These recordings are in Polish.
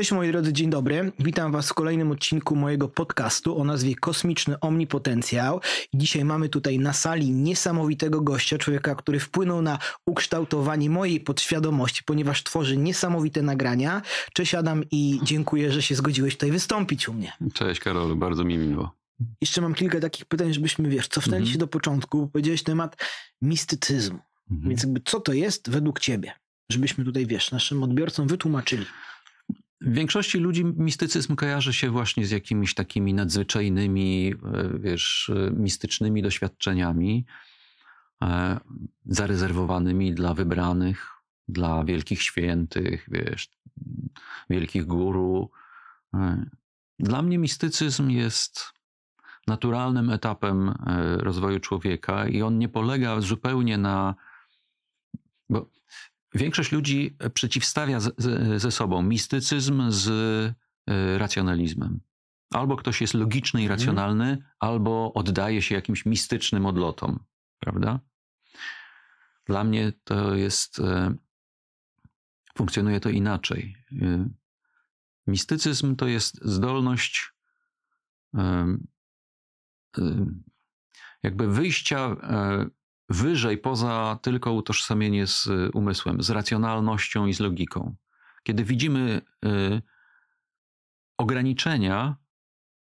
Cześć moi drodzy, dzień dobry. Witam was w kolejnym odcinku mojego podcastu o nazwie Kosmiczny Omnipotencjał. Dzisiaj mamy tutaj na sali niesamowitego gościa, człowieka, który wpłynął na ukształtowanie mojej podświadomości, ponieważ tworzy niesamowite nagrania. Cześć Adam i dziękuję, że się zgodziłeś tutaj wystąpić u mnie. Cześć Karolu, bardzo mi miło. Jeszcze mam kilka takich pytań, żebyśmy, wiesz, cofnęli Mhm. się do początku. Powiedziałeś temat mistycyzmu. Mhm. Więc jakby co to jest według ciebie? Żebyśmy tutaj, wiesz, naszym odbiorcom wytłumaczyli. W większości ludzi mistycyzm kojarzy się właśnie z jakimiś takimi nadzwyczajnymi, e, wiesz, e, mistycznymi doświadczeniami, e, zarezerwowanymi dla wybranych, dla wielkich świętych, wiesz, wielkich guru. Dla mnie mistycyzm jest naturalnym etapem rozwoju człowieka i on nie polega zupełnie na. Bo Większość ludzi przeciwstawia z, z, ze sobą mistycyzm z y, racjonalizmem. Albo ktoś jest logiczny i Mhm. racjonalny, albo oddaje się jakimś mistycznym odlotom, prawda? Dla mnie to jest. y, Funkcjonuje to inaczej. Y, Mistycyzm to jest zdolność jakby wyjścia wyżej poza tylko utożsamienie z y, umysłem, z racjonalnością i z logiką. Kiedy widzimy y, ograniczenia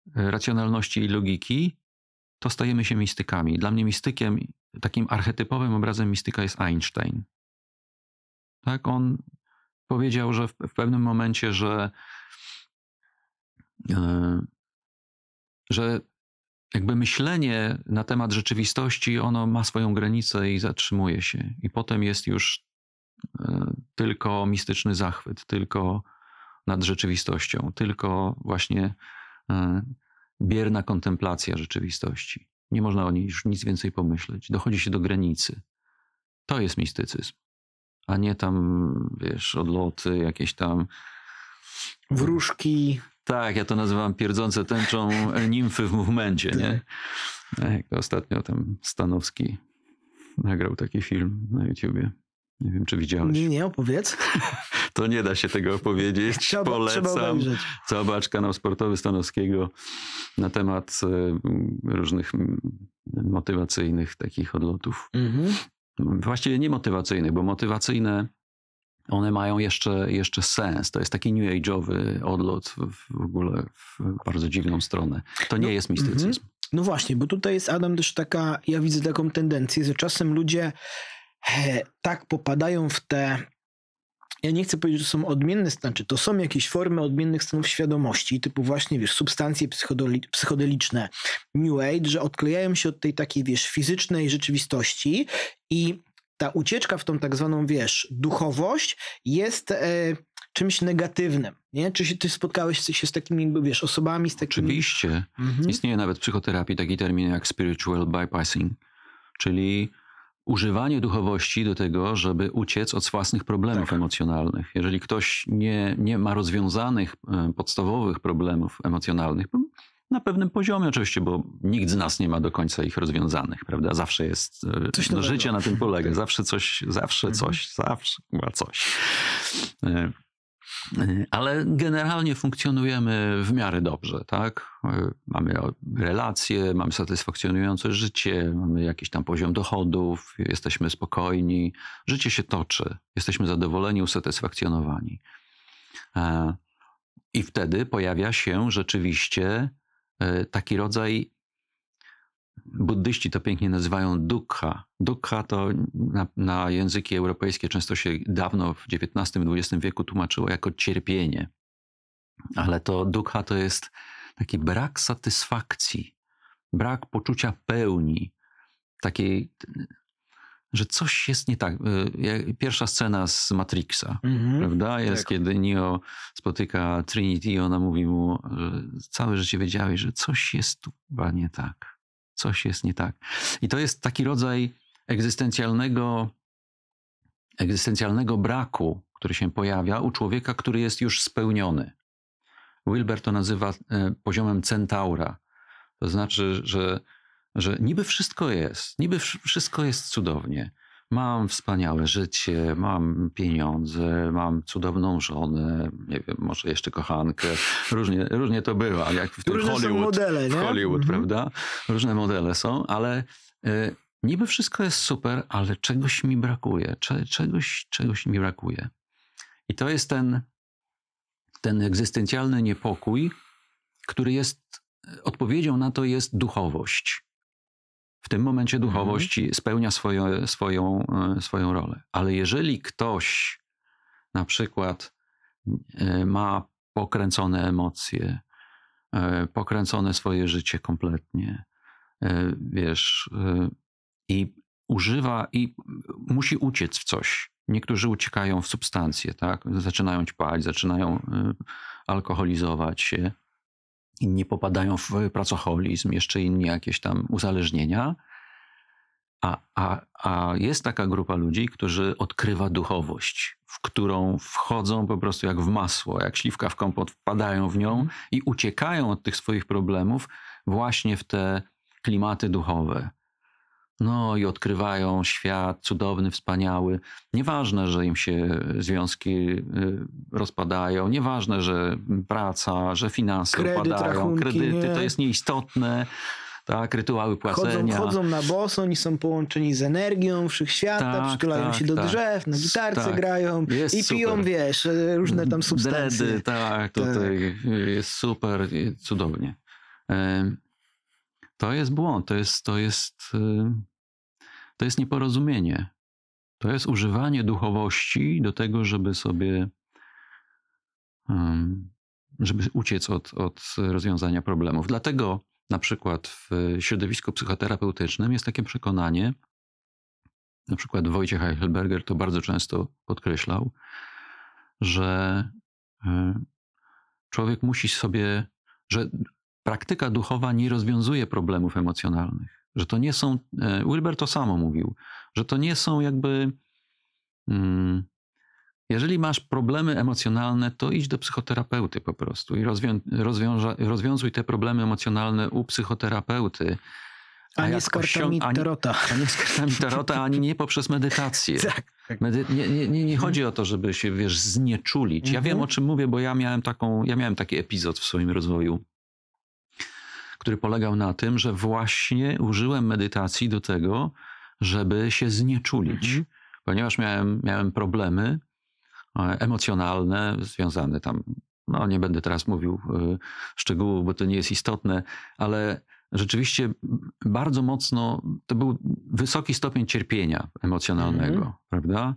y, racjonalności i logiki, to stajemy się mistykami. Dla mnie mistykiem, takim archetypowym obrazem mistyka jest Einstein. Tak, on powiedział, że w, w pewnym momencie, że, y, że jakby myślenie na temat rzeczywistości, ono ma swoją granicę i zatrzymuje się. I potem jest już e, tylko mistyczny zachwyt, tylko nad rzeczywistością, tylko właśnie e, bierna kontemplacja rzeczywistości. Nie można o niej już nic więcej pomyśleć. Dochodzi się do granicy. To jest mistycyzm, a nie tam, wiesz, odloty, jakieś tam Wróżki. Tak, ja to nazywam pierdzące tęczą nimfy w movemencie, nie? To ostatnio tam Stanowski nagrał taki film na YouTubie. Nie wiem, czy widziałeś. Nie, nie, opowiedz. To nie da się tego opowiedzieć. Trzeba, Polecam. Zobacz kanał sportowy Stanowskiego na temat e, różnych motywacyjnych takich odlotów. Mhm. Właściwie nie motywacyjnych, bo motywacyjne one mają jeszcze, jeszcze sens. To jest taki new age'owy odlot w, ogóle w bardzo dziwną stronę. To nie No, jest mistycyzm. No właśnie, bo tutaj jest Adam też taka, ja widzę taką tendencję, że czasem ludzie e, tak popadają w te, ja nie chcę powiedzieć, że są odmienne, znaczy to są jakieś formy odmiennych stanów świadomości, typu właśnie, wiesz, substancje psychodeli- psychodeliczne, New Age, że odklejają się od tej takiej, wiesz, fizycznej rzeczywistości i ta ucieczka w tą tak zwaną, wiesz, duchowość jest e, czymś negatywnym, nie? Czy się, ty spotkałeś się z takimi, jakby, wiesz, osobami, z takimi... Oczywiście. Mhm. Istnieje nawet w psychoterapii taki termin jak spiritual bypassing, czyli używanie duchowości do tego, żeby uciec od własnych problemów Tak. emocjonalnych. Jeżeli ktoś nie, nie ma rozwiązanych e, podstawowych problemów emocjonalnych, na pewnym poziomie oczywiście, bo nikt z nas nie ma do końca ich rozwiązanych, prawda? Zawsze jest, e, Coś no, życie na tym polega, zawsze coś, zawsze Mhm. coś, zawsze chyba coś. E, e, Ale generalnie funkcjonujemy w miarę dobrze, tak? Mamy relacje, mamy satysfakcjonujące życie, mamy jakiś tam poziom dochodów, jesteśmy spokojni, życie się toczy, jesteśmy zadowoleni, usatysfakcjonowani. I wtedy pojawia się rzeczywiście taki rodzaj, buddyści to pięknie nazywają dukkha. Dukkha to na, na języki europejskie często się dawno w XIX-XX wieku tłumaczyło jako cierpienie. Ale to dukkha to jest taki brak satysfakcji, brak poczucia pełni, takiej, że coś jest nie tak. Y, Pierwsza scena z Matrixa, Mhm. prawda? Jest, tak. kiedy Neo spotyka Trinity i ona mówi mu, że całe życie wiedziałeś, że coś jest tu chyba nie tak. Coś jest nie tak. I to jest taki rodzaj egzystencjalnego, egzystencjalnego braku, który się pojawia u człowieka, który jest już spełniony. Wilber to nazywa e, poziomem centaura. To znaczy, że, że niby wszystko jest, niby wsz- wszystko jest cudownie. mam wspaniałe życie, mam pieniądze, mam cudowną żonę, nie wiem, może jeszcze kochankę. Różnie, różnie to bywa, jak w tym Różne Hollywood. modele, w nie? Hollywood, Mhm. prawda? Różne modele są, ale y, niby wszystko jest super, ale czegoś mi brakuje. Cze, czegoś, czegoś mi brakuje. I to jest ten, ten egzystencjalny niepokój, który jest odpowiedzią na to jest duchowość. W tym momencie Mhm. duchowość spełnia swoją, swoją, e, swoją rolę. Ale jeżeli ktoś na przykład e, ma pokręcone emocje, e, pokręcone swoje życie kompletnie, wiesz, i używa i musi uciec w coś. Niektórzy uciekają w substancje, tak? Zaczynają ćpać, zaczynają alkoholizować się. Inni popadają w pracoholizm, jeszcze inni jakieś tam uzależnienia. A, a, a jest taka grupa ludzi, którzy odkrywa duchowość, w którą wchodzą po prostu jak w masło, jak śliwka w kompot, wpadają w nią i uciekają od tych swoich problemów właśnie w te klimaty duchowe. No i odkrywają świat cudowny, wspaniały. Nieważne, że im się związki y, rozpadają, nieważne, że praca, że finanse Kredyt, rachunki, kredyty, nie? to jest nieistotne. Tak, rytuały Chodzą, płacenia. chodzą na boso, oni są połączeni z energią wszechświata, Tak, przytulają tak, się do tak. drzew, na gitarce Tak. grają Jest i piją, super. wiesz, e, różne tam substancje. Dredy, tak, tutaj jest super, cudownie. To jest błąd, to jest, to jest, to jest nieporozumienie. To jest używanie duchowości do tego, żeby sobie, żeby uciec od, od rozwiązania problemów. Dlatego na przykład w środowisku psychoterapeutycznym jest takie przekonanie, na przykład Wojciech Eichelberger to bardzo często podkreślał, że e, człowiek musi sobie, że praktyka duchowa nie rozwiązuje problemów emocjonalnych. Że to nie są, e, Wilber to samo mówił, że to nie są jakby. mm, Jeżeli masz problemy emocjonalne, to idź do psychoterapeuty po prostu i rozwią, rozwiąża, rozwiązuj te problemy emocjonalne u psychoterapeuty. A, nie jak z kartami tarota. A nie z kartami tarota, ani nie poprzez medytację. Tak. tak. Medy- nie, nie, nie, nie chodzi o to, żeby się, wiesz, znieczulić. Ja Mhm. wiem, o czym mówię, bo ja miałem taką, ja miałem taki epizod w swoim rozwoju, który polegał na tym, że właśnie użyłem medytacji do tego, żeby się znieczulić. Mhm. Ponieważ miałem, miałem problemy e, emocjonalne związane tam, no nie będę teraz mówił e, szczegółów, bo to nie jest istotne, ale rzeczywiście bardzo mocno, to był wysoki stopień cierpienia emocjonalnego, Mhm. prawda?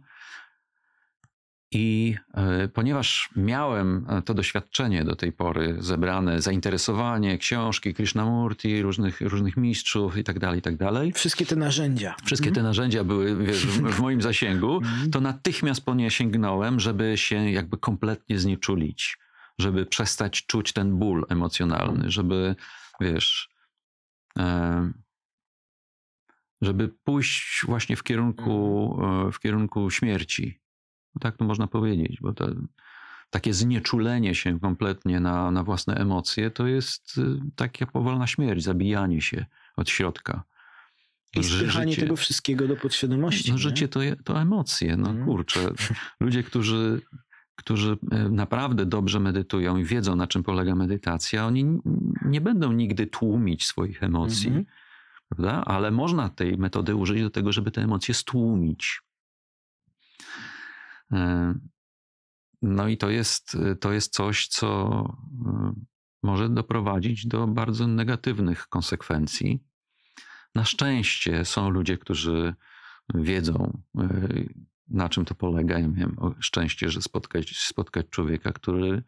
I e, ponieważ miałem e, to doświadczenie do tej pory zebrane, zainteresowanie, książki Krishnamurti, różnych, różnych mistrzów i tak dalej, i tak dalej, Wszystkie te narzędzia. wszystkie te narzędzia były wiesz, w, moim zasięgu, Mhm. to natychmiast po nie sięgnąłem, żeby się jakby kompletnie znieczulić, żeby przestać czuć ten ból emocjonalny, żeby, wiesz, e, żeby pójść właśnie w kierunku, e, w kierunku śmierci. No tak to można powiedzieć, bo to, takie znieczulenie się kompletnie na, na własne emocje to jest y, taka powolna śmierć, zabijanie się od środka. I spychanie życie- tego wszystkiego do podświadomości. no, życie to, to emocje, no Mhm. kurczę. Ludzie, którzy, którzy e, naprawdę dobrze medytują i wiedzą, na czym polega medytacja, oni nie będą nigdy tłumić swoich emocji, Mhm. prawda? Ale można tej metody użyć do tego, żeby te emocje stłumić. E, No i to jest, to jest coś, co e, może doprowadzić do bardzo negatywnych konsekwencji. Na szczęście są ludzie, którzy wiedzą, e, na czym to polega. Ja miałem szczęście, że spotkać, spotkać człowieka, który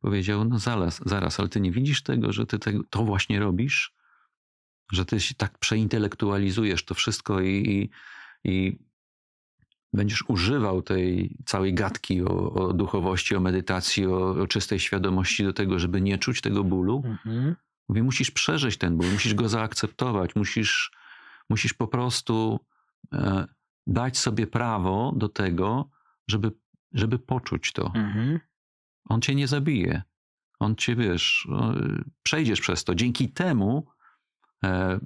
powiedział: No zaraz, zaraz, ale ty nie widzisz tego, że ty to właśnie robisz? Że ty się tak przeintelektualizujesz to wszystko i, i, i będziesz używał tej całej gadki o, o duchowości, o medytacji, o, o czystej świadomości do tego, żeby nie czuć tego bólu. Mhm. Mówię, musisz przeżyć ten ból, musisz go zaakceptować, musisz, musisz po prostu e, dać sobie prawo do tego, żeby, żeby poczuć to. Mhm. On cię nie zabije. On cię, wiesz, przejdziesz przez to. Dzięki temu e,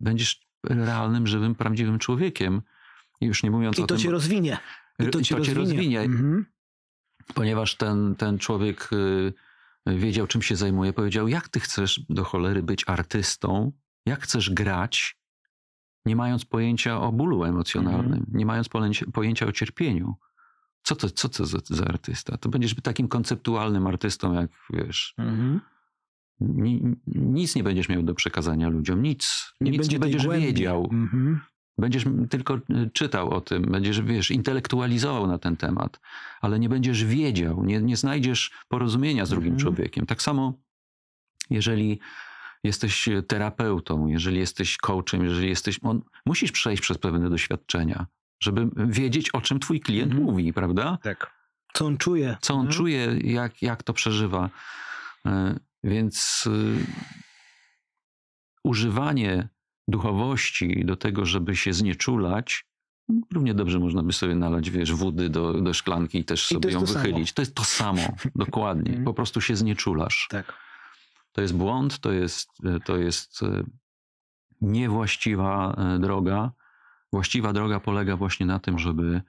będziesz realnym, żywym, prawdziwym człowiekiem. Już nie mówiąc I o to tym, cię rozwinie. I to, cię, rozwinie. Mhm. ponieważ ten, ten człowiek y, wiedział, czym się zajmuje, powiedział: Jak ty chcesz do cholery być artystą? Jak chcesz grać, nie mając pojęcia o bólu emocjonalnym, Mhm. nie mając pojęcia, o cierpieniu? Co to, co to za, za artysta? To będziesz takim konceptualnym artystą, jak wiesz. Mhm. Ni, nic nie będziesz miał do przekazania ludziom, nic. nic nie tej będziesz głębi. wiedział. Mhm. Będziesz tylko y, czytał o tym, będziesz, wiesz, intelektualizował na ten temat, ale nie będziesz wiedział, nie, nie znajdziesz porozumienia z drugim Mhm. człowiekiem. Tak samo, jeżeli jesteś terapeutą, jeżeli jesteś coachem, jeżeli jesteś. On, musisz przejść przez pewne doświadczenia, żeby wiedzieć, o czym twój klient Mhm. mówi, prawda? Tak. Co on czuje? Co on Mhm. czuje, jak, jak to przeżywa. E, Więc y, używanie duchowości do tego, żeby się znieczulać, równie dobrze można by sobie nalać, wiesz, wody do, do szklanki i też I sobie ją to samo. wychylić. To jest to samo, dokładnie. Mhm. Po prostu się znieczulasz. Tak. To jest błąd, to jest, to jest e, niewłaściwa e, droga. Właściwa droga polega właśnie na tym, żeby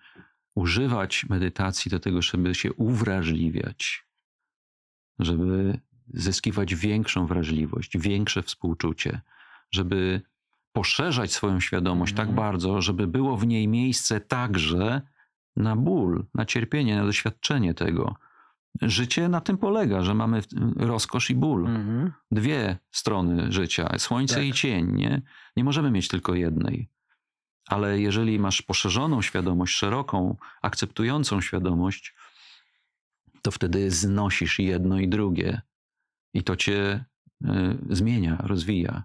używać medytacji do tego, żeby się uwrażliwiać, żeby zyskiwać większą wrażliwość, większe współczucie, żeby poszerzać swoją świadomość Mhm. tak bardzo, żeby było w niej miejsce także na ból, na cierpienie, na doświadczenie tego. Życie na tym polega, że mamy rozkosz i ból Mhm. dwie strony życia, słońce Tak. i cień, nie? Nie możemy mieć tylko jednej. Ale jeżeli masz poszerzoną świadomość, szeroką, akceptującą świadomość, to wtedy znosisz jedno i drugie. I to cię y, zmienia, rozwija.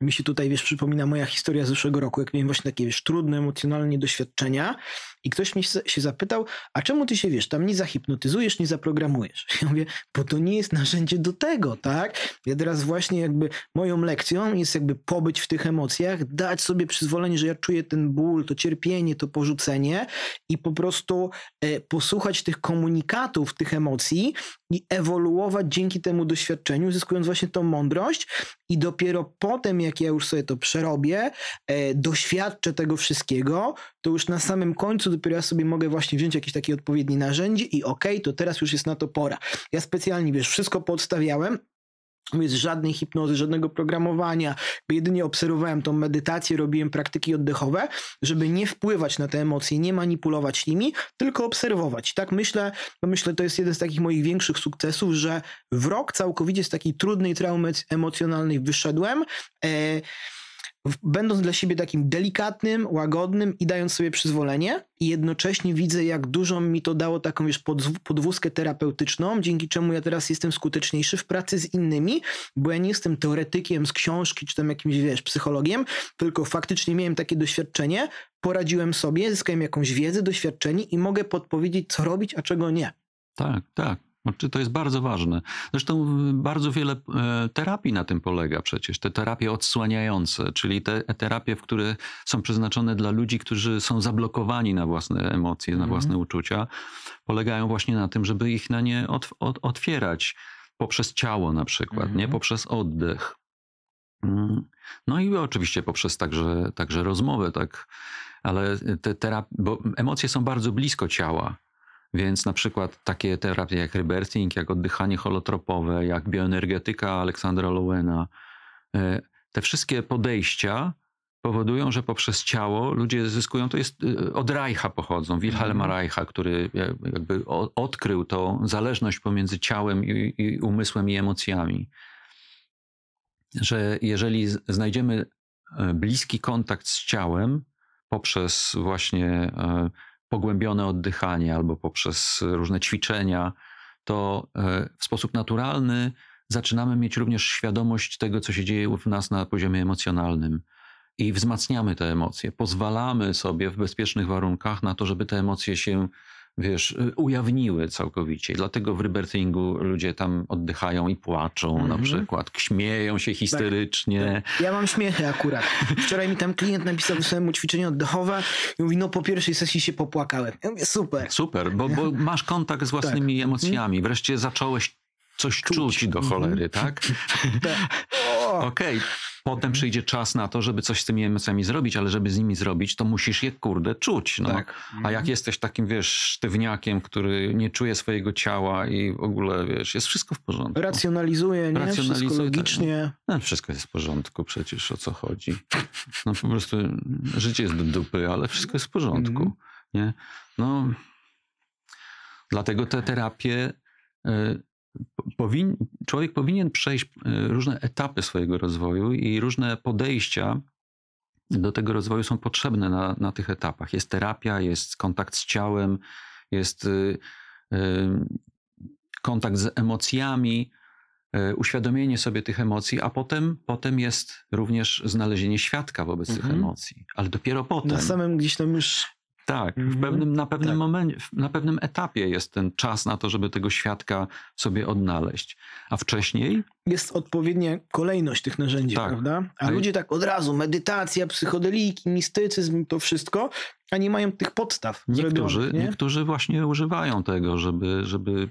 Mi się tutaj, wiesz, przypomina moja historia z zeszłego roku, jak miałem właśnie takie, wiesz, trudne emocjonalnie doświadczenia i ktoś mnie się zapytał, a czemu ty się, wiesz, tam nie zahipnotyzujesz, nie zaprogramujesz? Ja mówię, bo to nie jest narzędzie do tego, tak? Ja teraz właśnie jakby moją lekcją jest jakby pobyć w tych emocjach, dać sobie przyzwolenie, że ja czuję ten ból, to cierpienie, to porzucenie i po prostu e, posłuchać tych komunikatów, tych emocji i ewoluować dzięki temu doświadczeniu, zyskując właśnie tą mądrość i dopiero potem, jak ja już sobie to przerobię, e, doświadczę tego wszystkiego, to już na samym końcu dopiero ja sobie mogę właśnie wziąć jakieś takie odpowiednie narzędzie i okej, to teraz już jest na to pora. Ja specjalnie, wiesz, wszystko podstawiałem, bez żadnej hipnozy, żadnego programowania, jedynie obserwowałem tą medytację, robiłem praktyki oddechowe, żeby nie wpływać na te emocje, nie manipulować nimi, tylko obserwować. Tak myślę, myślę, to jest jeden z takich moich większych sukcesów, że w rok całkowicie z takiej trudnej traumy emocjonalnej wyszedłem. W- będąc dla siebie takim delikatnym, łagodnym i dając sobie przyzwolenie i jednocześnie widzę, jak dużo mi to dało taką, podz- podwózkę terapeutyczną, dzięki czemu ja teraz jestem skuteczniejszy w pracy z innymi, bo ja nie jestem teoretykiem z książki, czy tam jakimś, wiesz, psychologiem, tylko faktycznie miałem takie doświadczenie, poradziłem sobie, zyskałem jakąś wiedzę, doświadczenie i mogę podpowiedzieć, co robić, a czego nie. Tak, tak. Znaczy, To jest bardzo ważne. Zresztą y, bardzo wiele e, terapii na tym polega przecież. Te terapie odsłaniające, czyli te terapie, w które są przeznaczone dla ludzi, którzy są zablokowani na własne emocje, na Mhm. własne uczucia, polegają właśnie na tym, żeby ich na nie ot, ot, otwierać poprzez ciało na przykład, Mhm. nie? poprzez oddech. Mm. No i oczywiście poprzez także, także rozmowę, tak. Ale te terapie, bo emocje są bardzo blisko ciała. Więc na przykład takie terapie jak rebirthing, jak oddychanie holotropowe, jak bioenergetyka Aleksandra Lowena, e, te wszystkie podejścia powodują, że poprzez ciało ludzie zyskują, to jest e, od Reicha pochodzą, Wilhelma Mhm. Reicha, który ja- jakby odkrył tą zależność pomiędzy ciałem i, i umysłem i emocjami. Że jeżeli znajdziemy e, bliski kontakt z ciałem poprzez właśnie e, pogłębione oddychanie albo poprzez różne ćwiczenia, to e, w sposób naturalny zaczynamy mieć również świadomość tego, co się dzieje w nas na poziomie emocjonalnym. I wzmacniamy te emocje. Pozwalamy sobie w bezpiecznych warunkach na to, żeby te emocje się, wiesz, y, ujawniły całkowicie. Dlatego w rebirthingu ludzie tam oddychają i płaczą na Mhm. przykład, śmieją się histerycznie. Ja mam śmiechy akurat. Wczoraj mi tam klient napisał wysłałem ćwiczenie oddechowe i mówi, no po pierwszej sesji się popłakałem. Ja mówię, super. Super, bo, bo masz kontakt z własnymi emocjami. Wreszcie zacząłeś coś Czuć. czuć, do Mhm. cholery, tak? Tak. O, Okej. Potem Mhm. przyjdzie czas na to, żeby coś z tymi emocjami zrobić, ale żeby z nimi zrobić, to musisz je kurde czuć. No. Tak. A jak jesteś takim, wiesz, sztywniakiem, który nie czuje swojego ciała i w ogóle, wiesz, jest wszystko w porządku. Racjonalizuje, nie? Racjonalizuje, Wszystko tak, logicznie. No, wszystko jest w porządku, przecież o co chodzi. No po prostu życie jest do dupy, ale wszystko jest w porządku. Mhm. Nie? No, dlatego te terapie. y, Powin, człowiek powinien przejść y, różne etapy swojego rozwoju i różne podejścia do tego rozwoju są potrzebne na, na tych etapach. Jest terapia, jest kontakt z ciałem, jest y, y, kontakt z emocjami, y, uświadomienie sobie tych emocji, a potem, potem jest również znalezienie świadka wobec tych Mhm. emocji. Ale dopiero potem. Na samym gdzieś tam już Tak, w Mhm. pewnym, na pewnym Tak. momencie, na pewnym etapie jest ten czas na to, żeby tego świadka sobie odnaleźć. A wcześniej jest odpowiednia kolejność tych narzędzi, Tak. prawda? A Tak. ludzie tak od razu, medytacja, psychodeliki, mistycyzm, to wszystko, a nie mają tych podstaw niektórzy, zrobionych, nie? niektórzy właśnie używają tego, żeby, żeby,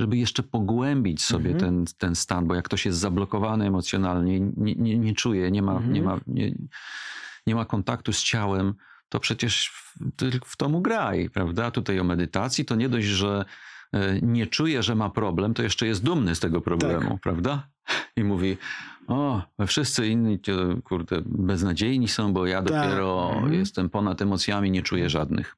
żeby jeszcze pogłębić sobie Mhm. ten, ten stan, bo jak ktoś jest zablokowany emocjonalnie, nie, nie, nie czuje, nie ma, Mhm. nie, ma, nie, nie ma kontaktu z ciałem, to przecież w, w to mu graj, prawda? Tutaj o medytacji to nie dość, że e, nie czuje, że ma problem, to jeszcze jest dumny z tego problemu, Tak. prawda? I mówi, o, wszyscy inni, kurde, beznadziejni są, bo ja Tak. dopiero Mhm. jestem ponad emocjami, nie czuję żadnych.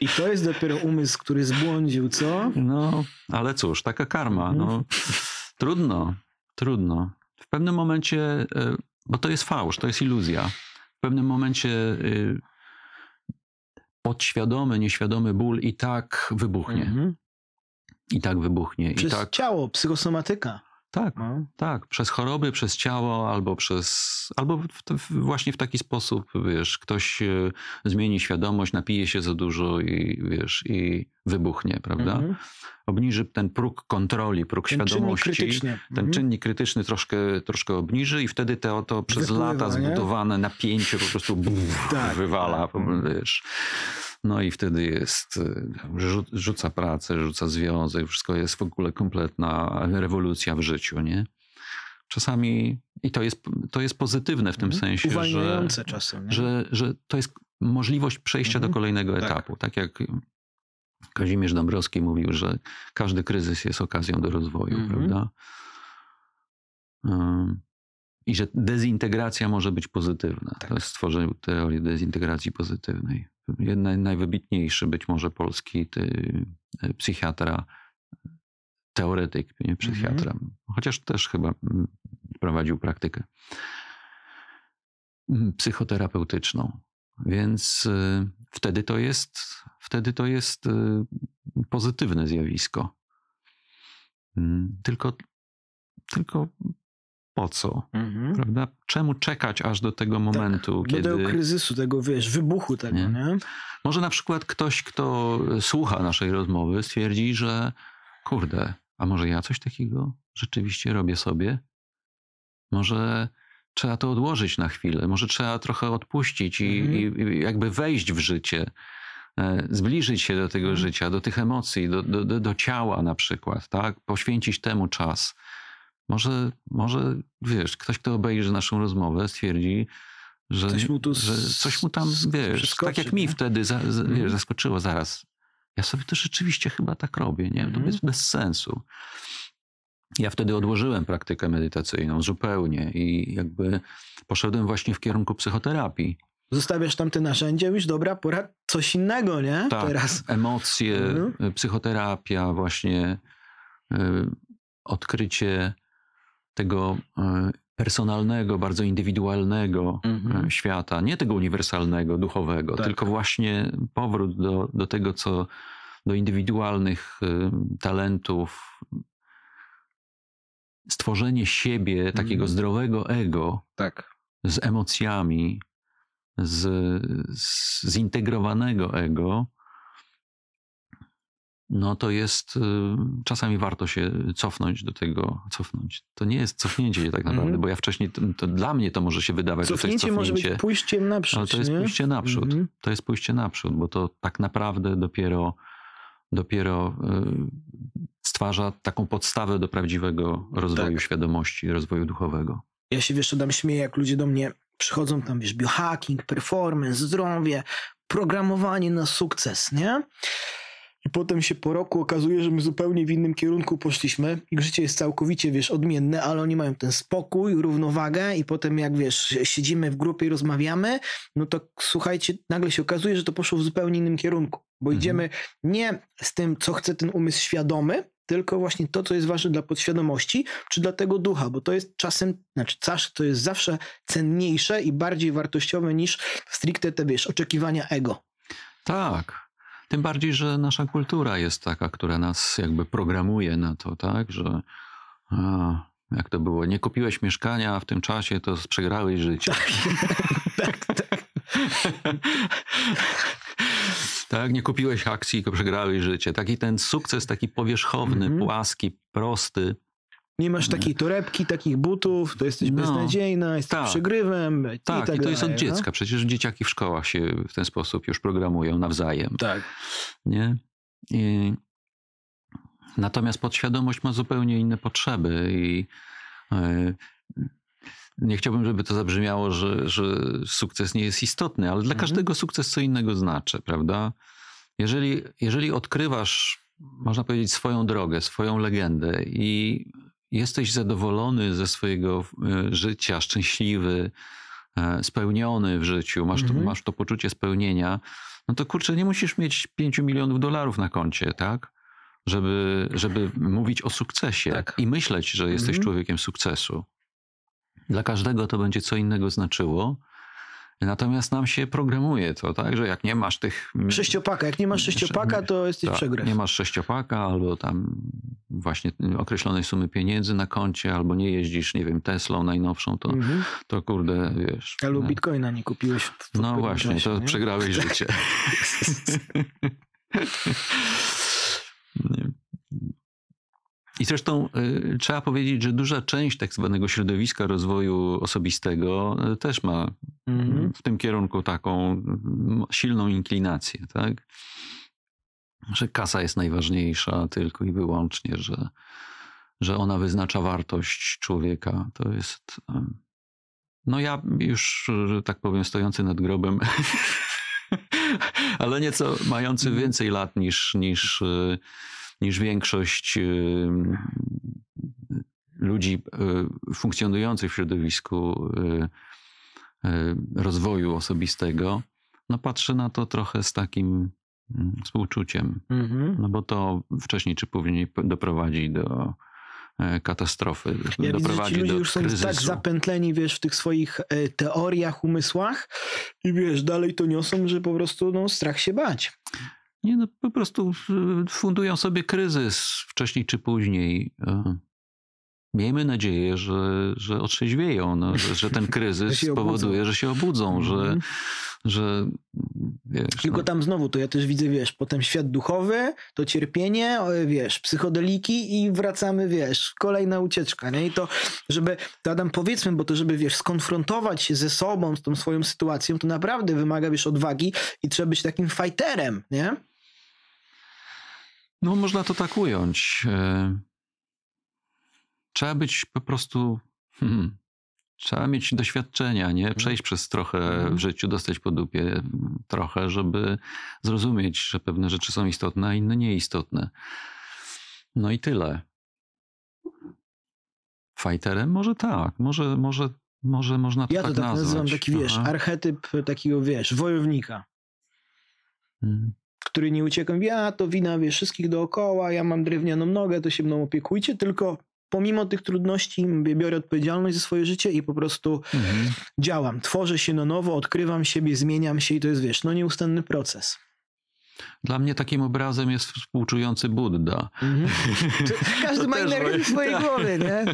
I to jest dopiero umysł, który zbłądził, co? No, ale cóż, taka karma. Mhm. No, trudno, trudno. W pewnym momencie, e, bo to jest fałsz, to jest iluzja. W pewnym momencie y, podświadomy, nieświadomy ból i tak wybuchnie. Mhm. I tak wybuchnie. Przez I tak, ciało, psychosomatyka. Tak, No. tak. Przez choroby, przez ciało, albo przez. Albo w, w, właśnie w taki sposób, wiesz, ktoś e, zmieni świadomość, napije się za dużo i wiesz, i wybuchnie, prawda? Mhm. Obniży ten próg kontroli, próg Ten czynnik świadomości. krytyczny. Ten Mhm. czynnik krytyczny troszkę, troszkę obniży i wtedy to, to przez Wypływa, lata nie? zbudowane napięcie po prostu buf, Tak, wywala, tak. wiesz. No i wtedy jest, rzu- rzuca pracę, rzuca związek, wszystko jest w ogóle kompletna rewolucja w życiu, nie? Czasami, i to jest, to jest pozytywne w tym Mhm. sensie, że, czasem. nie? że, że to jest możliwość przejścia Mhm. do kolejnego Tak. etapu. Tak jak Kazimierz Dąbrowski mówił, że każdy kryzys jest okazją do rozwoju, Mhm. prawda? I że dezintegracja może być pozytywna. Tak. To jest stworzenie teorii dezintegracji pozytywnej. Jeden najwybitniejszy być może polski ty, y, psychiatra, teoretyk, nie psychiatra, chociaż też chyba mm, prowadził praktykę mm, psychoterapeutyczną. Więc y, wtedy to jest, wtedy to jest y, pozytywne zjawisko. Mm, Tylko, tylko po co? Mhm. Prawda? Czemu czekać aż do tego momentu, Do tego kiedy. kryzysu, tego wiesz, wybuchu tego, Nie. nie? Może na przykład ktoś, kto słucha naszej rozmowy, stwierdzi, że kurde, a może ja coś takiego rzeczywiście robię sobie? Może trzeba to odłożyć na chwilę, może trzeba trochę odpuścić i, Mhm. i, jakby wejść w życie, e, zbliżyć się do tego Mhm. życia, do tych emocji, do, do, do ciała na przykład, tak? Poświęcić temu czas. Może, może, wiesz, ktoś, kto obejrzy naszą rozmowę, stwierdzi, że Coś mu tu że coś mu tam, wiesz, tak jak mi nie? wtedy za, za, Mhm. wiesz, zaskoczyło zaraz. Ja sobie to rzeczywiście chyba tak robię, nie? To Mhm. jest bez sensu. Ja wtedy odłożyłem praktykę medytacyjną zupełnie i jakby poszedłem właśnie w kierunku psychoterapii. Zostawiasz tam te narzędzia, już dobra, pora coś innego, nie? Tak, Teraz. emocje, Mhm. y, psychoterapia, właśnie y, odkrycie tego y, personalnego, bardzo indywidualnego Mhm. y, świata, nie tego uniwersalnego, duchowego, Tak. tylko właśnie powrót do, do tego, co do indywidualnych y, talentów, stworzenie siebie, takiego Mhm. zdrowego ego Tak. z emocjami, z zintegrowanego ego, no to jest, y, czasami warto się cofnąć do tego, cofnąć. To nie jest cofnięcie się tak naprawdę, Mhm. bo ja wcześniej, to, to dla mnie to może się wydawać, że to jest Cofnięcie może być cofnięcie. pójściem naprzód, Ale to jest nie? pójście naprzód. Mhm. To jest pójście naprzód, bo to tak naprawdę dopiero dopiero y, stwarza taką podstawę do prawdziwego rozwoju Tak. świadomości, rozwoju duchowego. Ja się wiesz, tam śmieję, jak ludzie do mnie przychodzą, tam wiesz, biohacking, performance, zdrowie, programowanie na sukces, nie? I potem się po roku okazuje, że my zupełnie w innym kierunku poszliśmy. Ich życie jest całkowicie, wiesz, odmienne, ale oni mają ten spokój, równowagę i potem jak, wiesz, siedzimy w grupie i rozmawiamy, no to słuchajcie, nagle się okazuje, że to poszło w zupełnie innym kierunku. Bo Mhm. idziemy nie z tym, co chce ten umysł świadomy, tylko właśnie to, co jest ważne dla podświadomości, czy dla tego ducha, bo to jest czasem, znaczy czas, to jest zawsze cenniejsze i bardziej wartościowe niż stricte te, wiesz, oczekiwania ego. Tak. Tym bardziej, że nasza kultura jest taka, która nas jakby programuje na to, tak, że a, jak to było, nie kupiłeś mieszkania a w tym czasie, to przegrałeś życie. tak, tak. tak, nie kupiłeś akcji, tylko przegrałeś życie. Taki ten sukces, taki powierzchowny, Mhm. płaski, prosty. Nie masz takiej torebki, takich butów, to jesteś No. beznadziejna, jesteś Tak. przegrywem i Tak, tak i to jest od dalej, no. dziecka. Przecież dzieciaki w szkołach się w ten sposób już programują nawzajem. Tak. Nie? I... Natomiast podświadomość ma zupełnie inne potrzeby i e, nie chciałbym, żeby to zabrzmiało, że, że sukces nie jest istotny, ale dla Mhm. każdego sukces co innego znaczy, prawda? Jeżeli, jeżeli odkrywasz, można powiedzieć, swoją drogę, swoją legendę i jesteś zadowolony ze swojego e, życia, szczęśliwy, e, spełniony w życiu, masz, to, Mhm. masz to poczucie spełnienia, no to kurczę, nie musisz mieć 5 milionów dolarów na koncie, tak? Żeby, żeby mówić o sukcesie Tak. i myśleć, że jesteś Mhm. człowiekiem sukcesu. Dla każdego to będzie co innego znaczyło. Natomiast nam się programuje to, tak, że jak nie masz tych. Sześciopaka, jak nie masz sześciopaka, to jesteś tak, przegryw. Nie masz sześciopaka, albo tam właśnie określonej sumy pieniędzy na koncie, albo nie jeździsz, nie wiem, Teslą najnowszą, to, Mhm. to kurde, wiesz. Albo no. bitcoina nie kupiłeś w No właśnie, czasie, to nie? przegrałeś życie. Nie. I zresztą y, trzeba powiedzieć, że duża część tak zwanego środowiska rozwoju osobistego y, też ma Mhm. w tym kierunku taką silną inklinację, tak? Że kasa jest najważniejsza tylko i wyłącznie, że, że ona wyznacza wartość człowieka. To jest. em, No ja już, że tak powiem, stojący nad grobem, ale nieco mający Mhm. więcej lat niż, niż, y, niż większość y, ludzi y, funkcjonujących w środowisku y, rozwoju osobistego, no patrzę na to trochę z takim mm, współczuciem, Mhm. no bo to wcześniej czy później doprowadzi do e, katastrofy, Ja widzę, doprowadzi ci ludzie do już są kryzysu. tak zapętleni, wiesz, w tych swoich e, teoriach, umysłach i wiesz, dalej to niosą, że po prostu no, strach się bać. Nie, no po prostu fundują sobie kryzys wcześniej czy później. E, Miejmy nadzieję, że, że otrzeźwieją, no, że, że ten kryzys obudzą. spowoduje, że się obudzą, że, Mhm. że wiesz, Tylko no, tam znowu, to ja też widzę, wiesz, potem świat duchowy, to cierpienie, wiesz, psychodeliki i wracamy, wiesz, kolejna ucieczka, nie? I to, żeby, to Adam, powiedzmy, bo to, żeby, wiesz, skonfrontować się ze sobą, z tą swoją sytuacją, to naprawdę wymaga, wiesz, odwagi i trzeba być takim fighterem, nie? No, można to tak ująć. E, Trzeba być po prostu. Hmm, trzeba mieć doświadczenia, nie? Przejść przez trochę Mhm. w życiu, dostać po dupie mm, trochę, żeby zrozumieć, że pewne rzeczy są istotne, a inne nieistotne. No i tyle. Fighterem? Może tak. Może, może, może można to Ja tak to tak nazwać. nazywam taki, wiesz, Aha. archetyp takiego, wiesz, wojownika. Mm. Który nie ucieka, mówi, a to wina wie, wszystkich dookoła, ja mam drewnianą nogę, to się mną opiekujcie, tylko pomimo tych trudności mówię, biorę odpowiedzialność za swoje życie i po prostu Mhm. działam, tworzę się na nowo, odkrywam siebie, zmieniam się i to jest, wiesz, no nieustanny proces. Dla mnie takim obrazem jest współczujący Buddha. Każdy To ma inny archetyp w swojej tak. głowie, nie?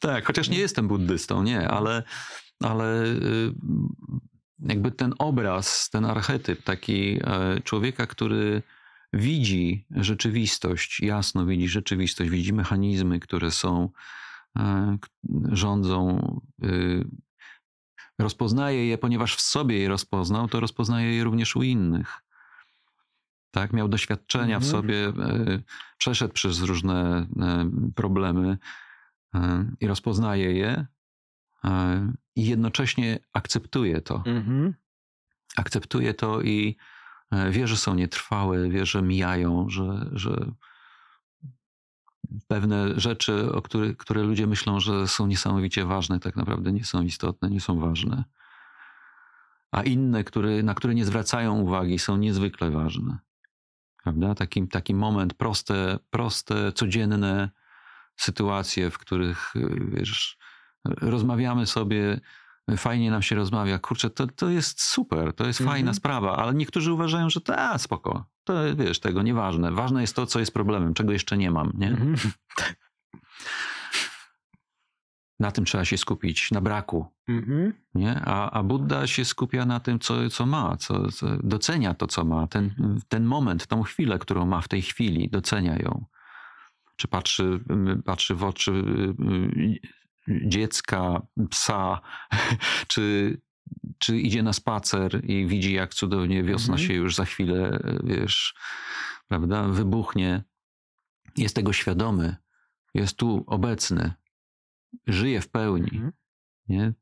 Tak, chociaż nie jestem buddystą, nie, ale, ale y, jakby ten obraz, ten archetyp taki e, człowieka, który widzi rzeczywistość, jasno widzi rzeczywistość, widzi mechanizmy, które są, e, rządzą, y, rozpoznaje je, ponieważ w sobie je rozpoznał, to rozpoznaje je również u innych. Tak? Miał doświadczenia Mhm. w sobie, e, przeszedł przez różne problemy i rozpoznaje je i jednocześnie akceptuje to. Mhm. Akceptuje to i e, wie, że są nietrwałe, wie, że mijają, że, że pewne rzeczy, o których, które ludzie myślą, że są niesamowicie ważne, tak naprawdę nie są istotne, nie są ważne. A inne, które, na które nie zwracają uwagi, są niezwykle ważne. Prawda? Taki, taki moment, proste, proste, codzienne sytuacje, w których y, wiesz, rozmawiamy sobie, fajnie nam się rozmawia. Kurczę, to, to jest super, to jest Mhm. fajna sprawa, ale niektórzy uważają, że to a, spoko, to wiesz, tego nieważne. Ważne jest to, co jest problemem, czego jeszcze nie mam, nie? Mhm. Na tym trzeba się skupić, na braku. Mhm. Nie? A, a Buddha się skupia na tym, co, co ma, co, co docenia to, co ma, ten, ten moment, tą chwilę, którą ma w tej chwili, docenia ją. Czy patrzy, patrzy w oczy y, dziecka, psa, czy, czy idzie na spacer i widzi, jak cudownie wiosna Mhm. się już za chwilę, wiesz, prawda, wybuchnie. Jest tego świadomy, jest tu obecny, żyje w pełni. Mhm. Nie?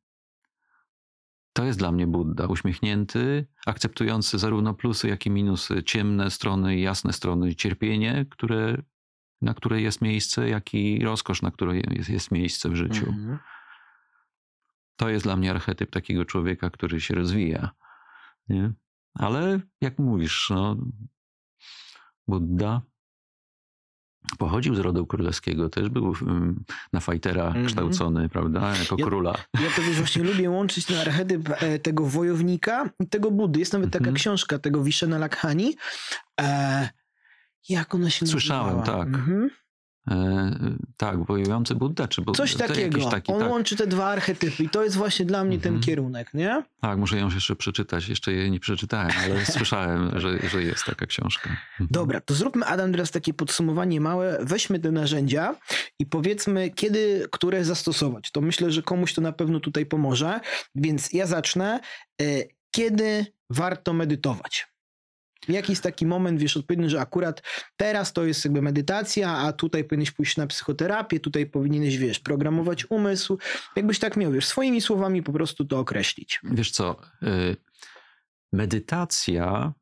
To jest dla mnie Buddha, uśmiechnięty, akceptujący zarówno plusy, jak i minusy, ciemne strony jasne strony, cierpienie, które, na które jest miejsce, jak i rozkosz, na które jest, jest miejsce w życiu. Mhm. To jest dla mnie archetyp takiego człowieka, który się rozwija. Nie? Ale jak mówisz, no, Buddha pochodził z rodu królewskiego, też był mm, na fajtera Mhm. kształcony, prawda, jako Ja- króla. Ja to wiesz, właśnie lubię łączyć ten archetyp e, tego wojownika i tego Buddy. Jest nawet taka Mhm. książka tego Vishana Lakhani. E, jak ona się Słyszałem, tak. Mhm. E, tak, wojujący Buddha, czy Buddha? Coś takiego. Taki, On tak. łączy te dwa archetypy i to jest właśnie dla mnie ten Mhm. kierunek, nie? tak, muszę ją jeszcze przeczytać. Jeszcze jej nie przeczytałem, ale słyszałem, że, że jest taka książka. Mhm. Dobra, to zróbmy Adam teraz takie podsumowanie małe. Weźmy te narzędzia i powiedzmy, kiedy które zastosować. To myślę, że komuś to na pewno tutaj pomoże. Więc ja zacznę. E, Kiedy warto medytować? Jaki jest taki moment, wiesz, odpowiedni, że akurat teraz to jest jakby medytacja, a tutaj powinieneś pójść na psychoterapię, tutaj powinieneś, wiesz, programować umysł. Jakbyś tak miał, wiesz, swoimi słowami po prostu to określić. Wiesz co, y, medytacja,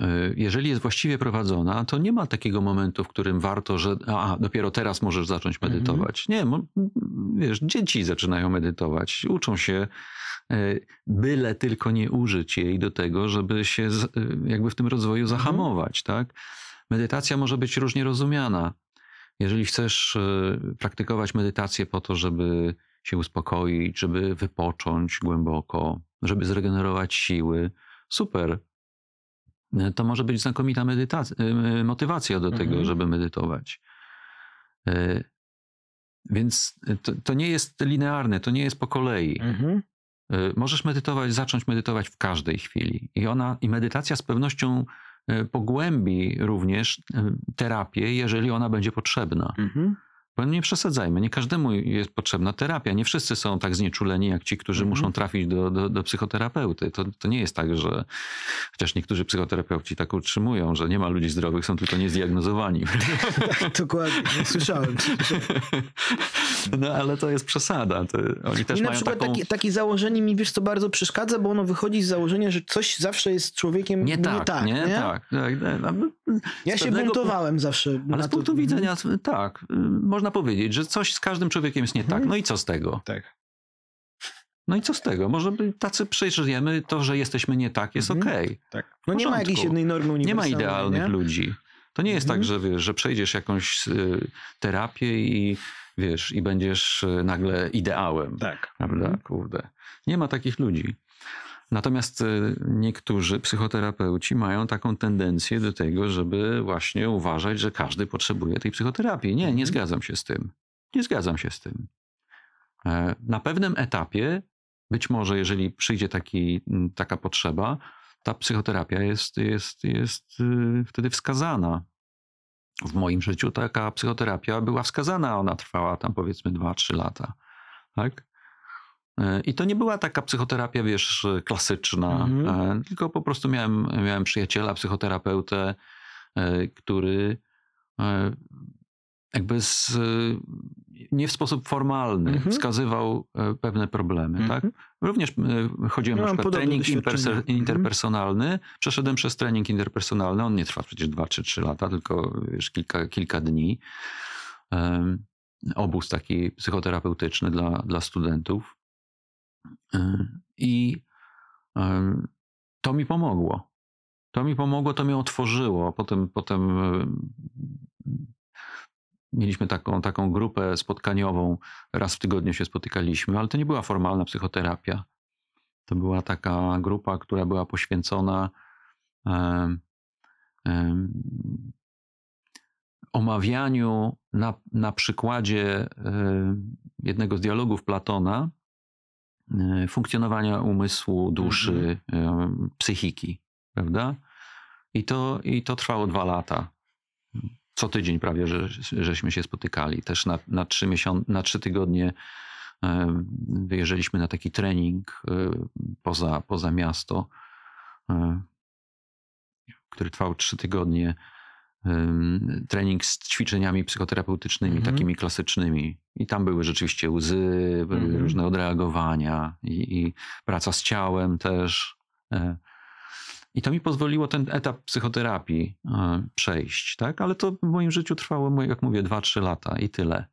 y, jeżeli jest właściwie prowadzona, to nie ma takiego momentu, w którym warto, że a, dopiero teraz możesz zacząć Mhm. medytować. Nie, mo- wiesz, dzieci zaczynają medytować, uczą się, byle tylko nie użyć jej do tego, żeby się y, jakby w tym rozwoju zahamować, tak? Medytacja może być różnie rozumiana. Jeżeli chcesz y, praktykować medytację po to, żeby się uspokoić, żeby wypocząć głęboko, żeby zregenerować siły, super. To może być znakomita medytacja, motywacja do tego, Mhm. żeby medytować. Więc to, to nie jest linearne, to nie jest po kolei. Mhm. Y, Możesz medytować, zacząć medytować w każdej chwili. I ona, i medytacja z pewnością y, pogłębi również y, terapię, jeżeli ona będzie potrzebna. Mhm. Bo nie przesadzajmy, nie każdemu jest potrzebna terapia. Nie wszyscy są tak znieczuleni jak ci, którzy Mhm. muszą trafić do, do, do psychoterapeuty. To, to nie jest tak, że chociaż niektórzy psychoterapeuci tak utrzymują, że nie ma ludzi zdrowych, są tylko niezdiagnozowani. Dokładnie, no, słyszałem. No ale to jest przesada. To oni też I na mają przykład taką... takie, takie założenie mi, wiesz, co bardzo przeszkadza, bo ono wychodzi z założenia, że coś zawsze jest człowiekiem Nie tak, nie, tak. tak, tak. Ja Z się pewnego buntowałem zawsze. Ale z to. punktu widzenia, tak, y, można powiedzieć, że coś z każdym człowiekiem jest nie Mhm. tak. No i co z tego? Tak. No i co z tego? Może by tacy przeżyjemy, to, że jesteśmy nie tak, jest Mhm. okej. tak. No nie ma jakiejś jednej normy Nie ma idealnych nie? ludzi. To nie jest Mhm. tak, że wiesz, że przejdziesz jakąś y, terapię i wiesz, i będziesz y, nagle ideałem. Tak. Prawda? Mhm. Kurde. Nie ma takich ludzi. Natomiast y, niektórzy psychoterapeuci mają taką tendencję do tego, żeby właśnie uważać, że każdy potrzebuje tej psychoterapii. Nie, nie Mhm. zgadzam się z tym. Nie zgadzam się z tym. E, Na pewnym etapie, być może jeżeli przyjdzie taki, taka potrzeba, ta psychoterapia jest, jest, jest y, wtedy wskazana. W moim życiu taka psychoterapia była wskazana, ona trwała tam powiedzmy 2-3 lata. Tak? I to nie była taka psychoterapia, wiesz, klasyczna, Mhm. e, tylko po prostu miałem, miałem przyjaciela, psychoterapeutę, e, który e, jakby z, nie w sposób formalny Mhm. wskazywał pewne problemy, tak? Mhm. Również e, chodziłem Ja na przykład trening Mhm. interpersonalny. Przeszedłem przez trening interpersonalny. On nie trwa przecież 2 czy 3 lata, tylko wiesz, kilka, kilka dni. Obóz taki psychoterapeutyczny dla, dla studentów. I em, to mi pomogło. To mi pomogło, to mnie otworzyło. Potem, potem em, mieliśmy taką, taką grupę spotkaniową. Raz w tygodniu się spotykaliśmy, ale to nie była formalna psychoterapia. To była taka grupa, która była poświęcona em, omawianiu na, na przykładzie jednego z dialogów Platona e, funkcjonowania umysłu, duszy, em, psychiki, prawda? I to, I to trwało dwa lata. Co tydzień prawie, że, żeśmy się spotykali. Też na, na, trzy, miesiąc, na trzy tygodnie em, wyjeżdżaliśmy na taki trening e, poza, poza miasto, e, który trwał trzy tygodnie. Trening z ćwiczeniami psychoterapeutycznymi, Mhm. takimi klasycznymi. I tam były rzeczywiście łzy, były Mhm. różne odreagowania i, i praca z ciałem też. E, I to mi pozwoliło ten etap psychoterapii e, przejść, tak? Ale to w moim życiu trwało, jak mówię, 2-3 lata i tyle.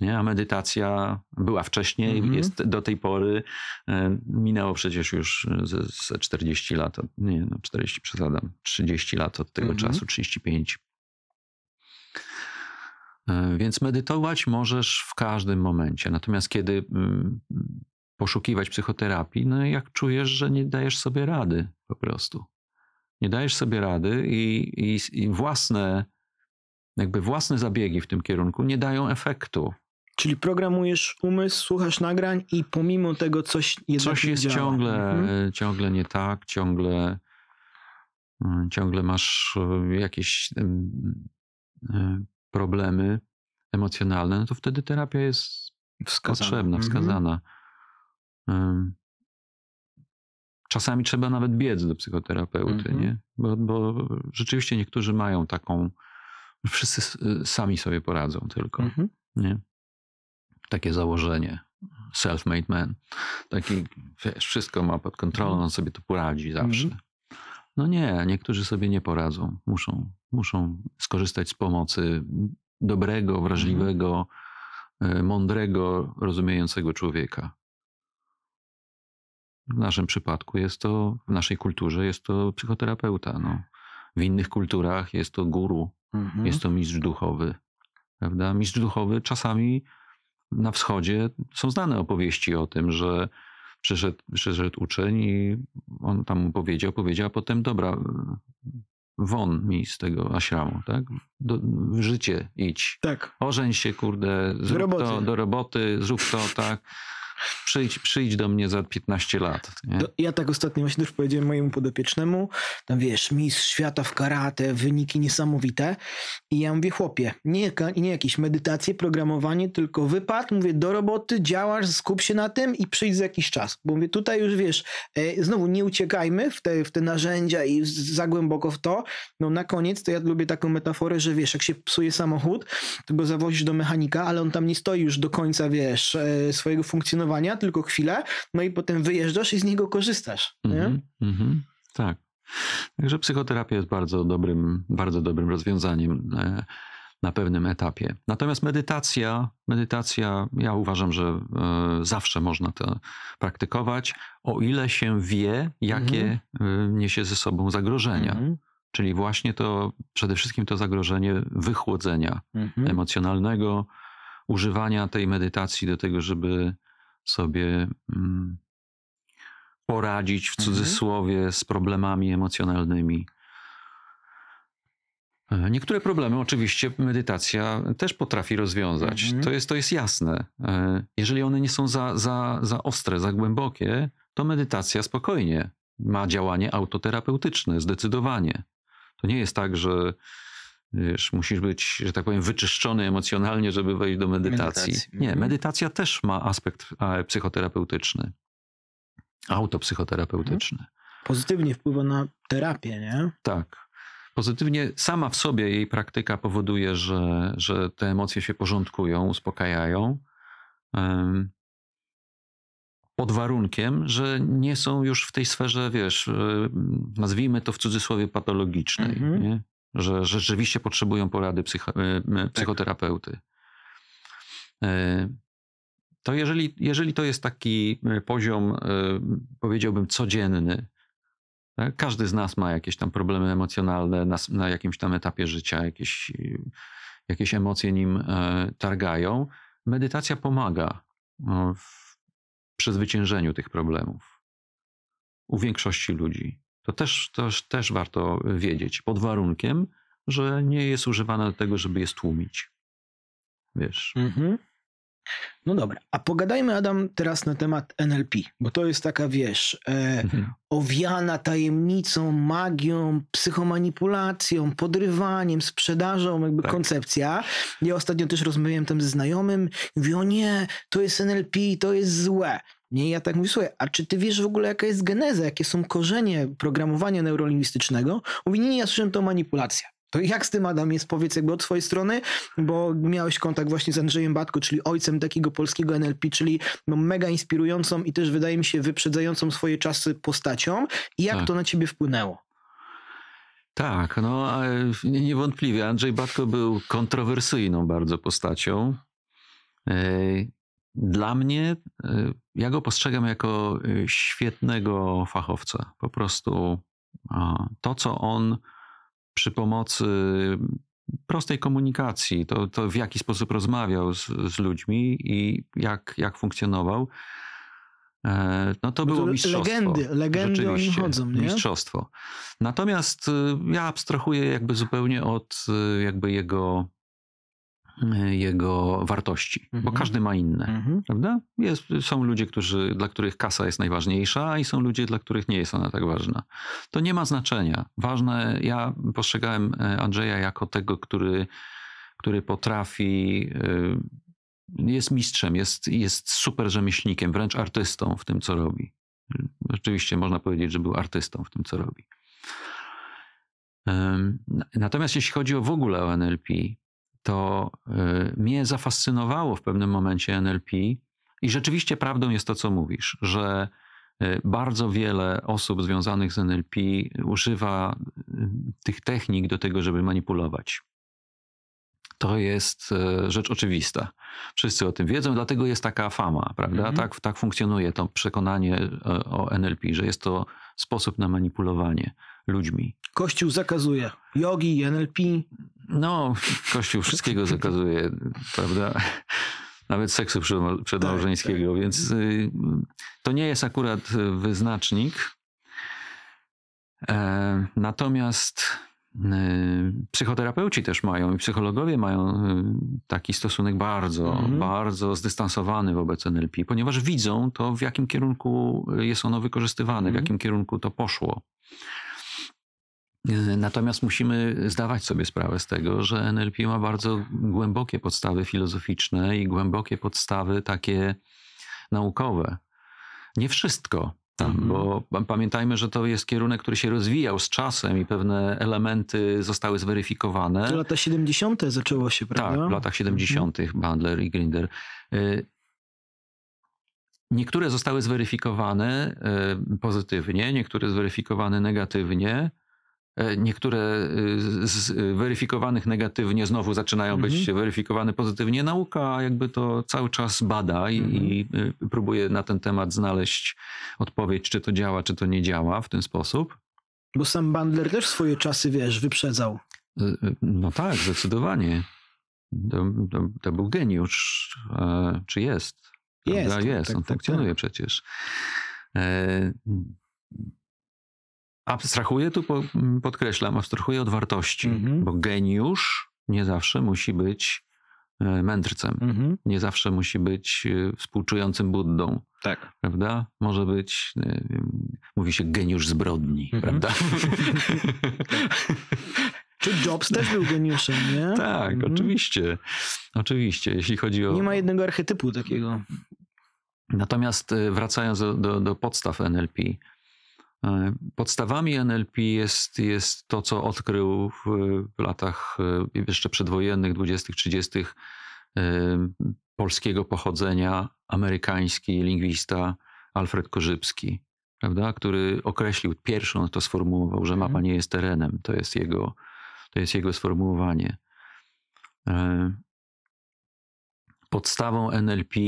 Nie? A medytacja była wcześniej, Mhm. jest do tej pory. E, Minęło przecież już ze, ze 40 lat, od- nie no 40 przesadam, 30 lat od tego Mhm. czasu, 35. E, Więc medytować możesz w każdym momencie. Natomiast kiedy mm, poszukiwać psychoterapii, no jak czujesz, że nie dajesz sobie rady po prostu. Nie dajesz sobie rady i, i, i własne, jakby własne zabiegi w tym kierunku nie dają efektu. Czyli programujesz umysł, słuchasz nagrań i pomimo tego coś jednak Coś jest działa. ciągle, Mhm. ciągle nie tak, ciągle, mm, ciągle masz e, jakieś e, problemy emocjonalne, no to wtedy terapia jest Wskazane. potrzebna, Mhm. wskazana. Em, Czasami trzeba nawet biec do psychoterapeuty, Mhm. nie? Bo, bo rzeczywiście niektórzy mają taką, wszyscy sami sobie poradzą tylko, Mhm. nie? Takie założenie. Self-made man. Taki, wiesz, wszystko ma pod kontrolą, on sobie to poradzi zawsze. Mhm. No nie, niektórzy sobie nie poradzą. Muszą, muszą skorzystać z pomocy dobrego, wrażliwego, e, mądrego, rozumiejącego człowieka. W naszym przypadku jest to, w naszej kulturze jest to psychoterapeuta. No. W innych kulturach jest to guru, Mhm. jest to mistrz duchowy. Prawda? Mistrz duchowy czasami na wschodzie są znane opowieści o tym, że przyszedł, przyszedł uczeń i on tam powiedział, powiedział, a potem dobra, won mi z tego ashramu, tak? Do, w życie idź. Tak. Ożeń się, kurde, zrób roboty. to, do roboty, zrób to, tak? Przyjdź, przyjdź do mnie za 15 lat. Nie? Ja tak ostatnio właśnie też powiedziałem mojemu podopiecznemu, tam wiesz, mistrz świata w karate, wyniki niesamowite. I ja mówię, chłopie, nie, nie jakieś medytacje, programowanie, tylko wypad, mówię, do roboty, działasz, skup się na tym i przyjdź za jakiś czas. Bo mówię, tutaj już wiesz, e, znowu nie uciekajmy w te, w te narzędzia i za głęboko w to. No na koniec to ja lubię taką metaforę, że wiesz, jak się psuje samochód, to go zawozisz do mechanika, ale on tam nie stoi już do końca, wiesz, e, swojego funkcjonowania, tylko chwilę, no i potem wyjeżdżasz i z niego korzystasz. Nie? Mhm, mhm, tak. Także psychoterapia jest bardzo dobrym, bardzo dobrym rozwiązaniem e, na pewnym etapie. Natomiast medytacja, medytacja, ja uważam, że e, zawsze można to praktykować, o ile się wie, jakie e, niesie ze sobą zagrożenia. Mhm. Czyli właśnie to, przede wszystkim to zagrożenie wychłodzenia Mhm. emocjonalnego, używania tej medytacji do tego, żeby sobie mm, poradzić w Mhm. cudzysłowie z problemami emocjonalnymi. E, Niektóre problemy oczywiście medytacja też potrafi rozwiązać. Mhm. To, jest, to jest jasne. E, Jeżeli one nie są za, za, za ostre, za głębokie, to medytacja spokojnie ma działanie autoterapeutyczne, zdecydowanie. To nie jest tak, że Wiesz, musisz być, że tak powiem, wyczyszczony emocjonalnie, żeby wejść do medytacji. Medytacji, Nie, mhm. medytacja też ma aspekt e, psychoterapeutyczny, autopsychoterapeutyczny. Pozytywnie wpływa na terapię, nie? Tak. Pozytywnie sama w sobie jej praktyka powoduje, że, że te emocje się porządkują, uspokajają. Pod warunkiem, że nie są już w tej sferze, wiesz, e, nazwijmy to w cudzysłowie patologicznej, Mhm. nie? Że rzeczywiście potrzebują porady psycho, e, Tak. psychoterapeuty. E, To jeżeli, jeżeli to jest taki e, poziom, powiedziałbym, codzienny, tak? Każdy z nas ma jakieś tam problemy emocjonalne na, na jakimś tam etapie życia, jakieś, jakieś emocje nim targają. Medytacja pomaga no, w przezwyciężeniu tych problemów. U większości ludzi. To też, też- też warto wiedzieć, pod warunkiem, że nie jest używana do tego, żeby je stłumić. Wiesz. Mhm. No dobra, a pogadajmy Adam teraz na temat NLP, bo to jest taka, wiesz, e, Mhm. owiana tajemnicą, magią, psychomanipulacją, podrywaniem, sprzedażą, jakby Tak. koncepcja. Ja ostatnio też rozmawiałem tam ze znajomym, mówi, o nie, to jest NLP, to jest złe. Nie, ja tak mówię, słuchaj, a czy ty wiesz w ogóle jaka jest geneza, jakie są korzenie programowania neurolingwistycznego? Mówi, nie, nie, ja słyszałem to manipulacja. To jak z tym Adam jest, powiedz jakby od swojej strony, bo miałeś kontakt właśnie z Andrzejem Batko, czyli ojcem takiego polskiego NLP, czyli no mega inspirującą i też wydaje mi się wyprzedzającą swoje czasy postacią. I jak Tak. to na ciebie wpłynęło? Tak, no niewątpliwie Andrzej Batko był kontrowersyjną bardzo postacią. Dla mnie, e, ja go postrzegam jako e, świetnego fachowca. Po prostu to, co on przy pomocy prostej komunikacji, to, to w jaki sposób rozmawiał z, z ludźmi i jak, jak funkcjonował, e, no to Bo było to mistrzostwo. legendy, legendy o nim chodzą, nie? Mistrzostwo. Natomiast y, ja abstrahuję jakby zupełnie od y, jakby jego, y, jego wartości, bo Mhm. każdy ma inne. Mhm. Prawda? Jest, są ludzie, którzy, dla których kasa jest najważniejsza, i są ludzie, dla których nie jest ona tak ważna. To nie ma znaczenia. Ważne, ja postrzegałem e, Andrzeja jako tego, który, który potrafi, y, jest mistrzem, jest, jest super rzemieślnikiem, wręcz artystą w tym, co robi. Rzeczywiście można powiedzieć, że był artystą w tym, co robi. Natomiast jeśli chodzi o w ogóle o NLP, to y, mnie zafascynowało w pewnym momencie NLP i rzeczywiście prawdą jest to, co mówisz, że y, bardzo wiele osób związanych z NLP używa y, tych technik do tego, żeby manipulować. To jest y, rzecz oczywista. Wszyscy o tym wiedzą, dlatego jest taka fama, prawda? Mhm. Tak, tak funkcjonuje to przekonanie y, o NLP, że jest to sposób na manipulowanie ludźmi. Kościół zakazuje jogi, NLP. No, Kościół wszystkiego zakazuje, prawda? Nawet seksu przedma- przedmałżeńskiego, więc y, to nie jest akurat y, wyznacznik. E, Natomiast psychoterapeuci też mają i psychologowie mają y, taki stosunek bardzo, Mhm. bardzo zdystansowany wobec NLP, ponieważ widzą to, w jakim kierunku jest ono wykorzystywane, w Mhm. jakim kierunku to poszło. Y, Natomiast musimy zdawać sobie sprawę z tego, że NLP ma bardzo głębokie podstawy filozoficzne i głębokie podstawy takie naukowe. Nie wszystko, Mhm. bo pa- pamiętajmy, że to jest kierunek, który się rozwijał z czasem i pewne elementy zostały zweryfikowane. To lata 70. zaczęło się, prawda? Tak, w latach 70. Bandler i Grinder. Y, Niektóre zostały zweryfikowane y, pozytywnie, niektóre zweryfikowane negatywnie. Y, Niektóre y, z weryfikowanych negatywnie znowu zaczynają być Mhm. weryfikowane pozytywnie. Nauka jakby to cały czas bada i, Mhm. i y, próbuje na ten temat znaleźć odpowiedź, czy to działa, czy to nie działa w ten sposób. Bo sam Bandler też swoje czasy, wiesz, wyprzedzał. Y, No tak, zdecydowanie. To, to, to był geniusz. E, Czy jest? Jest, Prawda? Jest, tak, on tak, funkcjonuje tak. przecież. E, Abstrahuję tu, po- podkreślam, abstrahuję od wartości, Mhm. bo geniusz nie zawsze musi być e, mędrcem. Mhm. Nie zawsze musi być e, współczującym Buddą, Tak. prawda? Może być, wiem, mówi się geniusz zbrodni, Mhm. prawda? Czy Jobs też był geniuszem, nie? Tak, Mhm. oczywiście. Oczywiście, jeśli chodzi o... Nie ma jednego archetypu takiego. Natomiast e, wracając do, do, do podstaw NLP, e, podstawami NLP jest, jest to, co odkrył w, latach e, jeszcze przedwojennych, 20-30 polskiego pochodzenia amerykański lingwista Alfred Korzybski, prawda, który określił, pierwszą to sformułował, że mapa Mhm. nie jest terenem. To jest jego, to jest jego sformułowanie. E, Podstawą NLP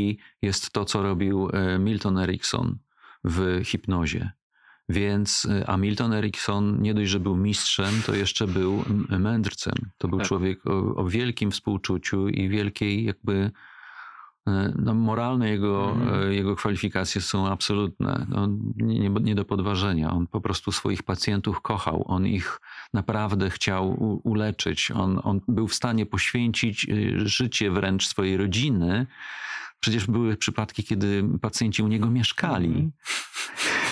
jest to, co robił e, Milton Erickson w hipnozie. Więc, e, a Milton Erickson nie dość, że był mistrzem, to jeszcze był mędrcem. To był Tak. człowiek o, o wielkim współczuciu i wielkiej jakby e, no, moralne jego, e, jego kwalifikacje są absolutne. Nie, nie, do podważenia. On po prostu swoich pacjentów kochał. On ich naprawdę chciał uleczyć. On, on był w stanie poświęcić y, życie wręcz swojej rodziny. Przecież były przypadki, kiedy pacjenci u niego mieszkali. Mhm.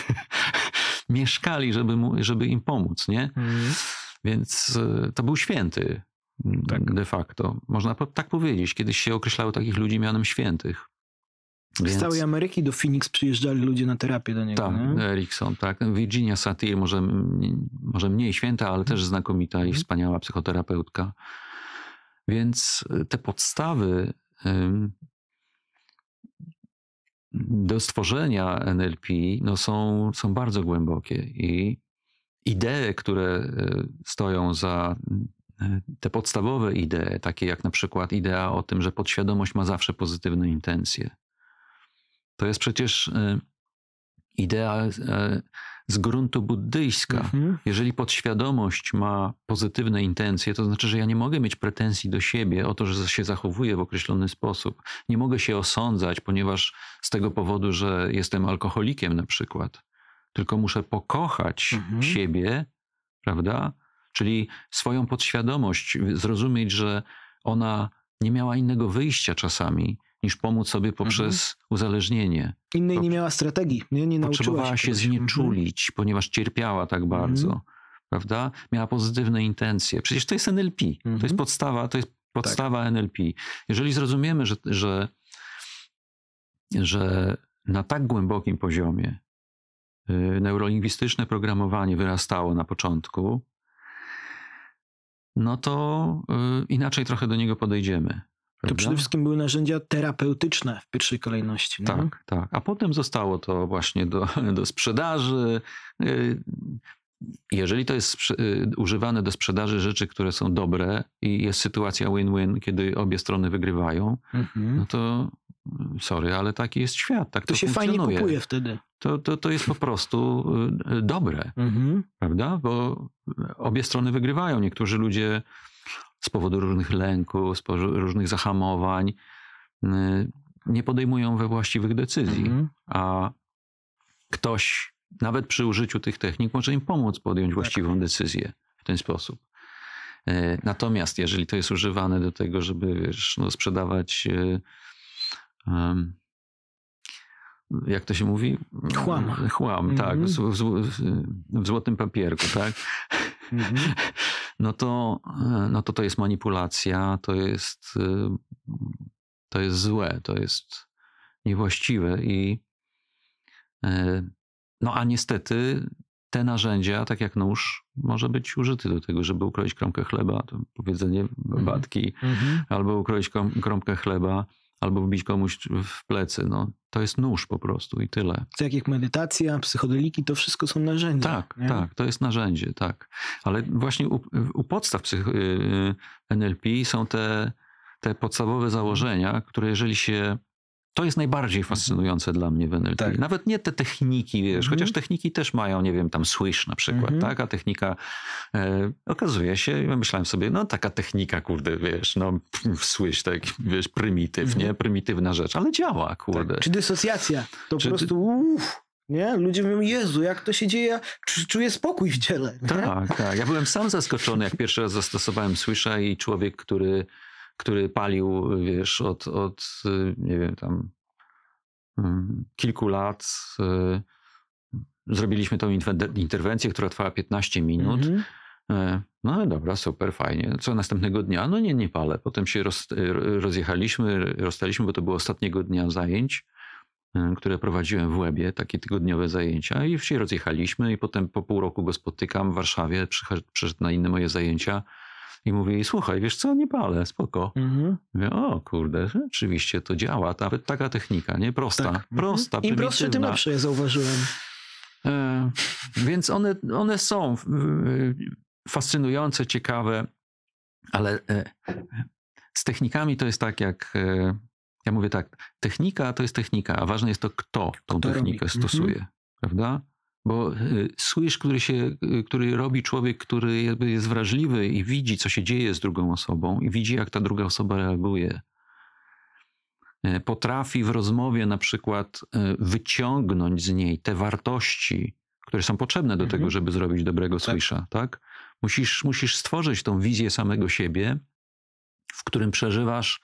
mieszkali, żeby, mu, żeby im pomóc, nie? Mhm. Więc y, to był święty mm, Tak. de facto. Można tak powiedzieć. Kiedyś się określało takich ludzi mianem świętych. Z całej Ameryki do Phoenix przyjeżdżali ludzie na terapię do niego. Tak, nie? Erikson, tak. Virginia Satir, może, może mniej święta, ale też znakomita i Mhm. wspaniała psychoterapeutka. Więc y, te podstawy do stworzenia NLP no są, są bardzo głębokie i idee, które y, stoją za y, te podstawowe idee, takie jak na przykład idea o tym, że podświadomość ma zawsze pozytywne intencje. To jest przecież y, idea e, z gruntu buddyjska. Mhm. Jeżeli podświadomość ma pozytywne intencje, to znaczy, że ja nie mogę mieć pretensji do siebie o to, że się zachowuję w określony sposób. Nie mogę się osądzać, ponieważ z tego powodu, że jestem alkoholikiem na przykład. Tylko muszę pokochać Mhm. siebie, prawda? Czyli swoją podświadomość, zrozumieć, że ona nie miała innego wyjścia czasami, niż pomóc sobie poprzez uzależnienie. Innej nie miała strategii. Nie, nie Potrzebowała się czegoś. Mhm. znieczulić, ponieważ cierpiała tak bardzo, Mhm. prawda? Miała pozytywne intencje. Przecież to jest NLP. To Mhm. jest podstawa, to jest podstawa Tak. NLP. Jeżeli zrozumiemy, że, że, że na tak głębokim poziomie y, neurolingwistyczne programowanie wyrastało na początku, no to y, inaczej trochę do niego podejdziemy. To prawda? przede wszystkim były narzędzia terapeutyczne w pierwszej kolejności. Tak, tak. A potem zostało to właśnie do, do sprzedaży. Y, Jeżeli to jest y, używane do sprzedaży rzeczy, które są dobre i jest sytuacja win-win, kiedy obie strony wygrywają, Mhm. no to y, sorry, ale taki jest świat, tak to, To się fajnie kupuje wtedy. To, to, to jest po prostu dobre, Mhm. prawda? Bo obie strony wygrywają. Niektórzy ludzie z powodu różnych lęków, z powodu różnych zahamowań y, nie podejmują we właściwych decyzji Mhm. a ktoś nawet przy użyciu tych technik może im pomóc podjąć właściwą decyzję w ten sposób. E, Natomiast jeżeli to jest używane do tego, żeby wiesz, no, sprzedawać em, jak to się mówi? Chłam. Chłam, tak, Mhm. w, w, w złotym papierku, tak? Mhm. No to, no to to jest manipulacja, to jest, y, to jest złe, to jest niewłaściwe i y, no a niestety te narzędzia, tak jak nóż, może być użyty do tego, żeby ukroić kromkę chleba, to powiedzenie babki, Mhm. albo ukroić krom- kromkę chleba, albo wbić komuś w plecy. No, to jest nóż po prostu i tyle. Tak jak medytacja, psychodeliki, to wszystko są narzędzia. Tak, nie? tak, to jest narzędzie, tak. Ale właśnie u, u podstaw y, NLP są te, te podstawowe założenia, które jeżeli się. To jest najbardziej fascynujące dla mnie w NLP. Tak. Nawet nie te techniki, wiesz, Mhm. chociaż techniki też mają, nie wiem, tam swish na przykład, Mhm. tak? A technika e, okazuje się, ja myślałem sobie, no taka technika, kurde, wiesz, no swish, tak, wiesz, prymityw, Mhm. nie? Prymitywna rzecz, ale działa, kurde. Tak. Czy dysocjacja. To Czy po prostu uff, nie? Ludzie mówią, Jezu, jak to się dzieje, czuję spokój w ciele. nie? Tak, tak. Ja byłem sam zaskoczony, jak pierwszy raz zastosowałem Swisha i człowiek, który, który palił, wiesz, od, od y, nie wiem, tam mm, kilku lat. y, Zrobiliśmy tą interwencję, która trwała 15 minut. E, No dobra, super, fajnie. Co następnego dnia? No nie, nie palę. Potem się roz, e, rozjechaliśmy, rozstaliśmy, bo to było ostatniego dnia zajęć, które prowadziłem w Łebie, takie tygodniowe zajęcia i się rozjechaliśmy i potem po pół roku go spotykam w Warszawie, przyszedł na inne moje zajęcia i mówi, słuchaj, wiesz co, nie palę, spoko. Mhm. Mówię, o kurde, rzeczywiście to działa, ta, taka technika, nie? Prosta, Tak. Mhm. prosta, Im prostsze, tym lepsze, ja zauważyłem. E, więc one, one są fascynujące, ciekawe, ale e, z technikami to jest tak, jak e, ja mówię tak, technika to jest technika, a ważne jest to, kto tą Kto technikę robi. Mhm. stosuje, prawda? Bo słysz, który, się, e, który robi człowiek, który jest wrażliwy i widzi, co się dzieje z drugą osobą i widzi, jak ta druga osoba reaguje. E, Potrafi w rozmowie na przykład e, wyciągnąć z niej te wartości, które są potrzebne do Mhm. tego, żeby zrobić dobrego Tak. swisha, tak? Musisz, musisz stworzyć tą wizję samego siebie, w którym przeżywasz,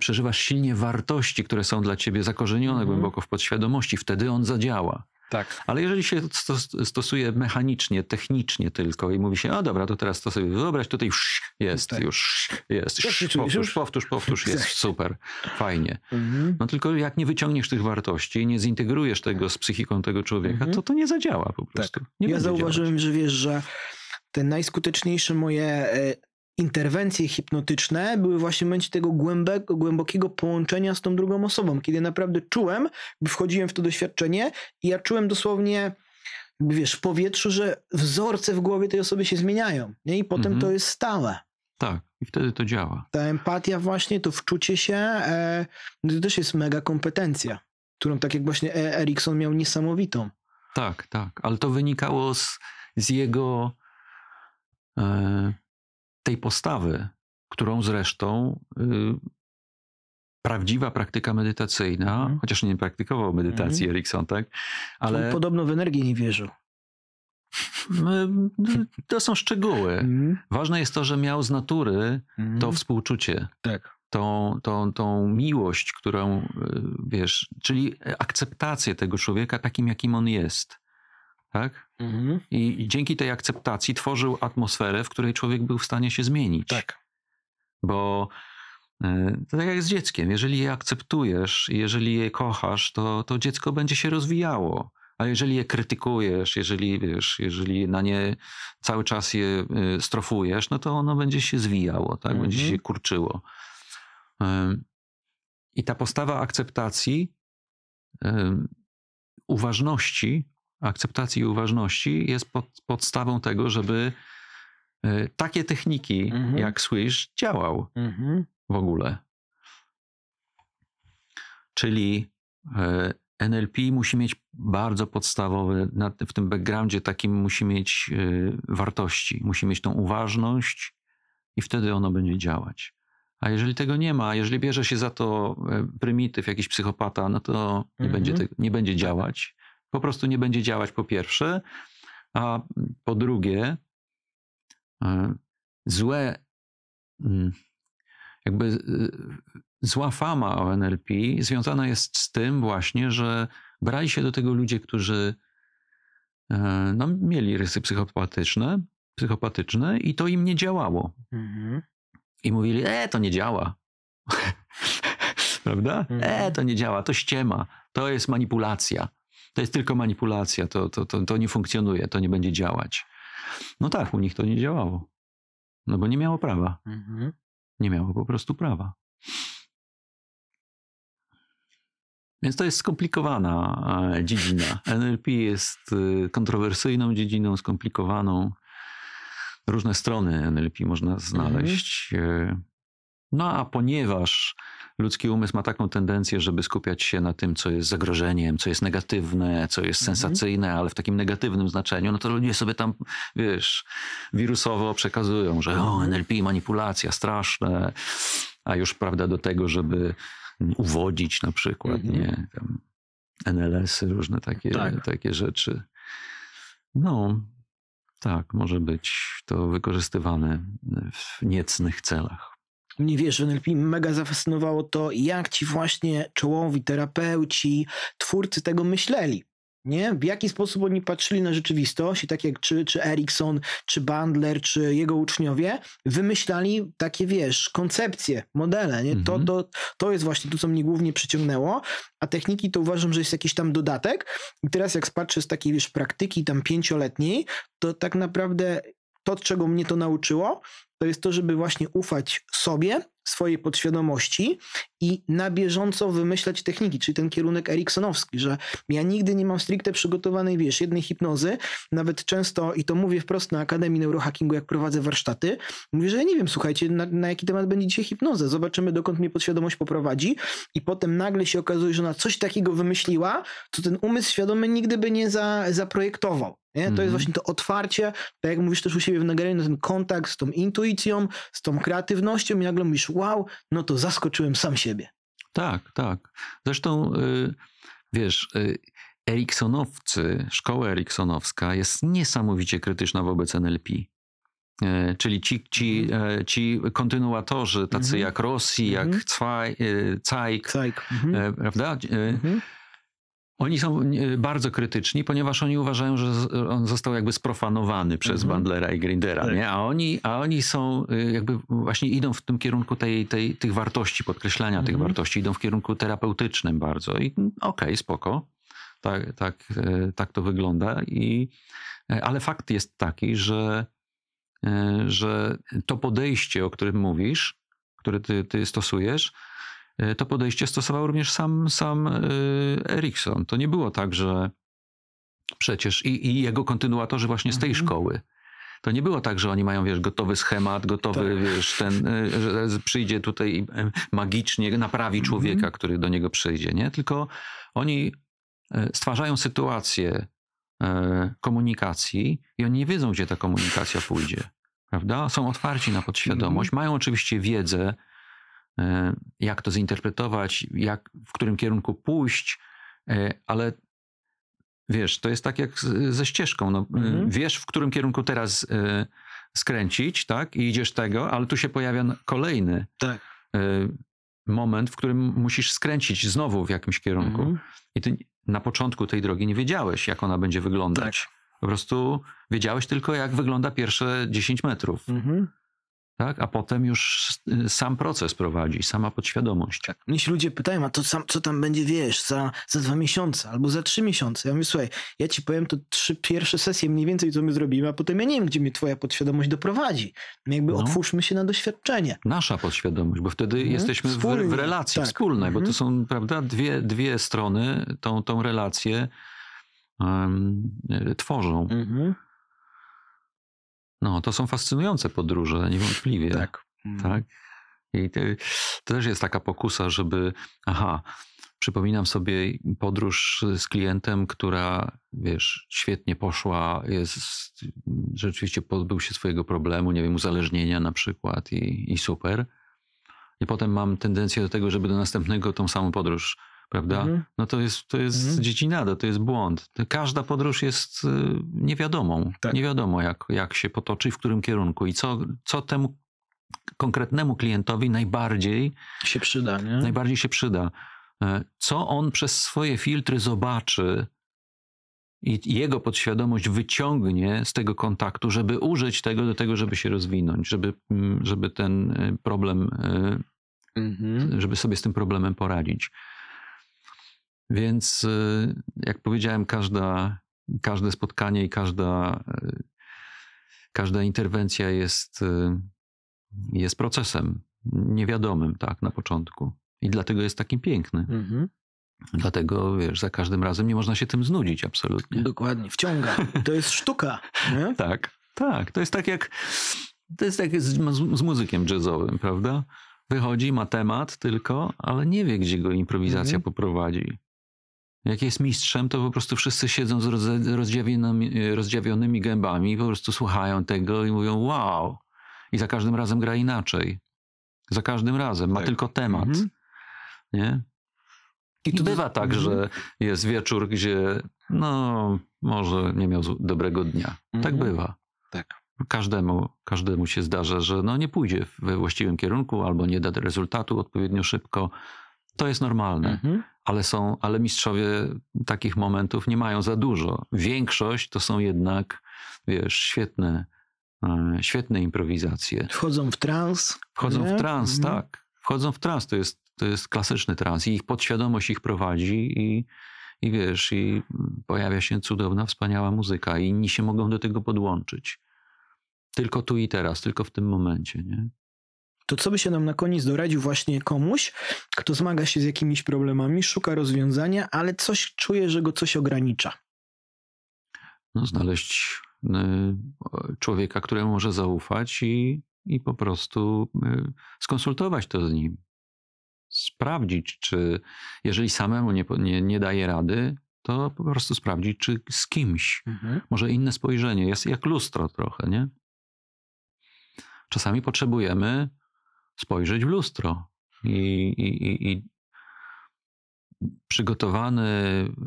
przeżywasz silnie wartości, które są dla ciebie zakorzenione Mhm. głęboko w podświadomości. Wtedy on zadziała. Tak. Ale jeżeli się stos- stosuje mechanicznie, technicznie tylko i mówi się, a dobra, to teraz to sobie wyobraź, tutaj sz, jest, Tak. już jest, czujesz? powtórz, Już? powtórz, powtórz, jest, Tak. super, fajnie. Mhm. No tylko jak nie wyciągniesz tych wartości, nie zintegrujesz tego z psychiką tego człowieka, Mhm. to to nie zadziała po prostu. Nie ja zauważyłem, działać. że wiesz, że te najskuteczniejsze moje e, interwencje hipnotyczne były właśnie w momencie tego głębego, głębokiego połączenia z tą drugą osobą, kiedy naprawdę czułem, wchodziłem w to doświadczenie i ja czułem dosłownie wiesz, w powietrzu, że wzorce w głowie tej osoby się zmieniają. Nie? I potem Mhm. to jest stałe. Tak, i wtedy to działa. Ta empatia właśnie, to wczucie się, e, to też jest mega kompetencja, którą tak jak właśnie E- Erikson miał niesamowitą. Tak, tak, ale to wynikało z, z jego e, tej postawy, którą zresztą y, prawdziwa praktyka medytacyjna, Mhm. chociaż nie praktykował medytacji Erikson, tak? Ale... On podobno w energię nie wierzył. m, to są szczegóły. Mhm. Ważne jest to, że miał z natury Mhm. to współczucie, Tak. tą, tą, tą miłość, którą, y, wiesz, czyli akceptację tego człowieka takim, jakim on jest. Tak? Mhm. I i dzięki tej akceptacji tworzył atmosferę, w której człowiek był w stanie się zmienić. Tak. Bo e, to tak jak z dzieckiem. Jeżeli je akceptujesz jeżeli je kochasz, to, to dziecko będzie się rozwijało. A jeżeli je krytykujesz, jeżeli, wiesz, jeżeli na nie cały czas je y, strofujesz, no to ono będzie się zwijało, tak? będzie Mhm. się kurczyło. I ta postawa akceptacji, uważności, akceptacji i uważności jest pod, podstawą tego, żeby y, takie techniki Mhm. jak Swish działał Mhm. w ogóle. Czyli e, NLP musi mieć bardzo podstawowe, w tym backgroundzie takim musi mieć e, wartości, musi mieć tą uważność i wtedy ono będzie działać. A jeżeli tego nie ma, jeżeli bierze się za to e, prymityw, jakiś psychopata, no to nie, Mhm. będzie, te, nie będzie działać. Po prostu nie będzie działać po pierwsze, a po drugie e, złe mm, jakby y, zła fama o NLP związana jest z tym właśnie, że brali się do tego ludzie, którzy e, no, mieli rysy psychopatyczne, psychopatyczne i to im nie działało. Mhm. I mówili, e, to nie działa. Prawda? Mhm. E, to nie działa, to ściema, to jest manipulacja. To jest tylko manipulacja, to, to, to, to nie funkcjonuje, to nie będzie działać. No tak, u nich to nie działało. No bo nie miało prawa. Mhm. Nie miało po prostu prawa. Więc to jest skomplikowana e, dziedzina. NLP jest e, kontrowersyjną dziedziną, skomplikowaną. Różne strony NLP można znaleźć. E, No a ponieważ ludzki umysł ma taką tendencję, żeby skupiać się na tym, co jest zagrożeniem, co jest negatywne, co jest Mhm. sensacyjne, ale w takim negatywnym znaczeniu, no to ludzie sobie tam, wiesz, wirusowo przekazują, że o. NLP, manipulacja, straszne, a już, prawda, do tego, żeby uwodzić na przykład, Mhm. nie, tam NLS-y, różne takie, Tak. takie rzeczy. No, tak, może być to wykorzystywane w niecnych celach. Mnie wiesz, NLP mega zafascynowało to, jak ci właśnie czołowi terapeuci, twórcy tego myśleli. nie? W jaki sposób oni patrzyli na rzeczywistość i tak jak czy, czy Erikson, czy Bandler, czy jego uczniowie wymyślali takie, wiesz, koncepcje, modele, nie? To, Mhm. to, to jest właśnie to, co mnie głównie przyciągnęło, a techniki to uważam, że jest jakiś tam dodatek i teraz jak patrzę z takiej, wiesz, praktyki tam pięcioletniej, to tak naprawdę to, czego mnie to nauczyło, to jest to, żeby właśnie ufać sobie, swojej podświadomości i na bieżąco wymyślać techniki, czyli ten kierunek eriksonowski, że ja nigdy nie mam stricte przygotowanej, wiesz, jednej hipnozy, nawet często, i to mówię wprost na Akademii Neurohackingu, jak prowadzę warsztaty, mówię, że ja nie wiem, słuchajcie, na, na jaki temat będzie dzisiaj hipnoza, zobaczymy, dokąd mnie podświadomość poprowadzi i potem nagle się okazuje, że ona coś takiego wymyśliła, co ten umysł świadomy nigdy by nie za, zaprojektował. Nie? To Mhm. jest właśnie to otwarcie, tak jak mówisz też u siebie w nagraniu, ten kontakt z tą intuicją, z tą kreatywnością i nagle mówisz, wow, no to zaskoczyłem sam siebie. Tak, tak. Zresztą, y, wiesz, y, Eriksonowcy, szkoła eriksonowska jest niesamowicie krytyczna wobec NLP. E, Czyli ci, ci, e, ci kontynuatorzy, tacy Mhm. jak Rossi, jak Mhm. Cwaj, Cajk, Cajk. Mhm. e, prawda? Oni są e, bardzo krytyczni, ponieważ oni uważają, że on został jakby sprofanowany przez Mhm. Bandlera i Grindera, Tak. nie? A oni, a oni są e, jakby właśnie idą w tym kierunku tej, tej, tych wartości, podkreślania tych Mhm. wartości, idą w kierunku terapeutycznym bardzo i mm, okej, spoko. Tak, tak, e, tak to wygląda. I, ale fakt jest taki, że, że to podejście, o którym mówisz, które ty, ty stosujesz, to podejście stosował również sam, sam e, Erikson. To nie było tak, że przecież i, i jego kontynuatorzy właśnie z tej Mhm. szkoły. To nie było tak, że oni mają, wiesz, gotowy schemat, gotowy, Tak. wiesz, ten, e, że przyjdzie tutaj i e, magicznie naprawi Mhm. człowieka, który do niego przyjdzie, nie? Tylko oni e, stwarzają sytuację e, komunikacji i oni nie wiedzą, gdzie ta komunikacja pójdzie, prawda? Są otwarci na podświadomość, mają oczywiście wiedzę, e, jak to zinterpretować, jak, w którym kierunku pójść, e, ale wiesz, to jest tak jak ze ścieżką. No, e, Mhm. Wiesz, w którym kierunku teraz e, skręcić, tak? I idziesz tego, ale tu się pojawia kolejny Tak. e, moment, w którym musisz skręcić znowu w jakimś kierunku. Mhm. I ty na początku tej drogi nie wiedziałeś, jak ona będzie wyglądać. Po prostu wiedziałeś tylko, jak wygląda pierwsze 10 metrów. Mhm. Tak? A potem już y, sam proces prowadzi, sama podświadomość. Tak. Mnie się ludzie pytają, a to sam, co tam będzie, wiesz, za, za dwa miesiące albo za trzy miesiące. Ja mówię, słuchaj, ja ci powiem to trzy pierwsze sesje mniej więcej, co my zrobimy, a potem ja nie wiem, gdzie mnie twoja podświadomość doprowadzi. Jakby No. otwórzmy się na doświadczenie. Nasza podświadomość, bo wtedy Mhm. jesteśmy w, Wspólnie, w relacji tak. wspólnej, bo Mhm. to są prawda, dwie, dwie strony tą, tą relację y, tworzą. Mhm. No, to są fascynujące podróże, niewątpliwie. Tak. tak? I to, to też jest taka pokusa, żeby, aha, przypominam sobie podróż z klientem, która, wiesz, świetnie poszła, jest, rzeczywiście pozbył się swojego problemu, nie wiem, uzależnienia na przykład i, i super. I potem mam tendencję do tego, żeby do następnego tą samą podróż, prawda? Mhm. No to jest, to jest Mhm. dziecinada, to jest błąd. Każda podróż jest y, niewiadomą. Tak. Nie wiadomo, jak, jak się potoczy, i w którym kierunku i co, co temu konkretnemu klientowi najbardziej, Się przyda, nie? najbardziej się przyda. E, Co on przez swoje filtry zobaczy i jego podświadomość wyciągnie z tego kontaktu, żeby użyć tego do tego, żeby się rozwinąć, żeby, mm, żeby ten y, problem y, Mhm. żeby sobie z tym problemem poradzić. Więc y, jak powiedziałem, każda, każde spotkanie i każda, y, każda interwencja jest, y, jest procesem niewiadomym, tak, na początku. I dlatego jest taki piękny. Mhm. Dlatego, wiesz, za każdym razem nie można się tym znudzić absolutnie. Dokładnie, wciąga. To jest sztuka. Nie? Tak, tak. To jest tak jak, to jest tak z, z muzykiem jazzowym, prawda? Wychodzi, ma temat tylko, ale nie wie, gdzie go improwizacja Mhm. poprowadzi. Jak jest mistrzem, to po prostu wszyscy siedzą z rozdziawionymi, rozdziawionymi gębami i po prostu słuchają tego i mówią wow. I za każdym razem gra inaczej. Za każdym razem. Ma Tak. tylko temat. Mhm. Nie? I to- bywa tak, Mhm. że jest wieczór, gdzie no może nie miał dobrego dnia. Tak Mhm. bywa. Tak. Każdemu, każdemu się zdarza, że no nie pójdzie we właściwym kierunku albo nie da rezultatu odpowiednio szybko. To jest normalne, Mhm. ale są, ale mistrzowie takich momentów nie mają za dużo. Większość to są jednak, wiesz, świetne, e, świetne improwizacje. Wchodzą w trans. Wchodzą nie? w trans, Mhm. tak. Wchodzą w trans, to jest, to jest klasyczny trans i ich podświadomość ich prowadzi i, i wiesz, i pojawia się cudowna, wspaniała muzyka i inni się mogą do tego podłączyć. Tylko tu i teraz, tylko w tym momencie, nie? To co by się nam na koniec doradził właśnie komuś, kto zmaga się z jakimiś problemami, szuka rozwiązania, ale coś czuje, że go coś ogranicza. No, znaleźć y, człowieka, któremu może zaufać i, i po prostu y, skonsultować to z nim. Sprawdzić, czy jeżeli samemu nie, nie, nie daje rady, to po prostu sprawdzić, czy z kimś. Może inne spojrzenie. Jest jak lustro trochę, nie? Czasami potrzebujemy spojrzeć w lustro i, i, i, przygotowany,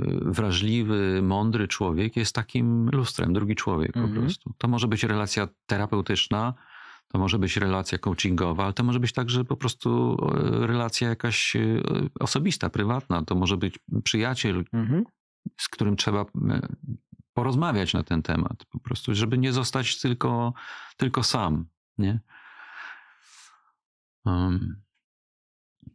y, wrażliwy, mądry człowiek jest takim lustrem, drugi człowiek po Mhm. prostu. To może być relacja terapeutyczna, to może być relacja coachingowa, ale to może być także po prostu relacja jakaś e, osobista, prywatna. To może być przyjaciel, Mhm. z którym trzeba e, porozmawiać na ten temat, po prostu, żeby nie zostać tylko, tylko sam, nie?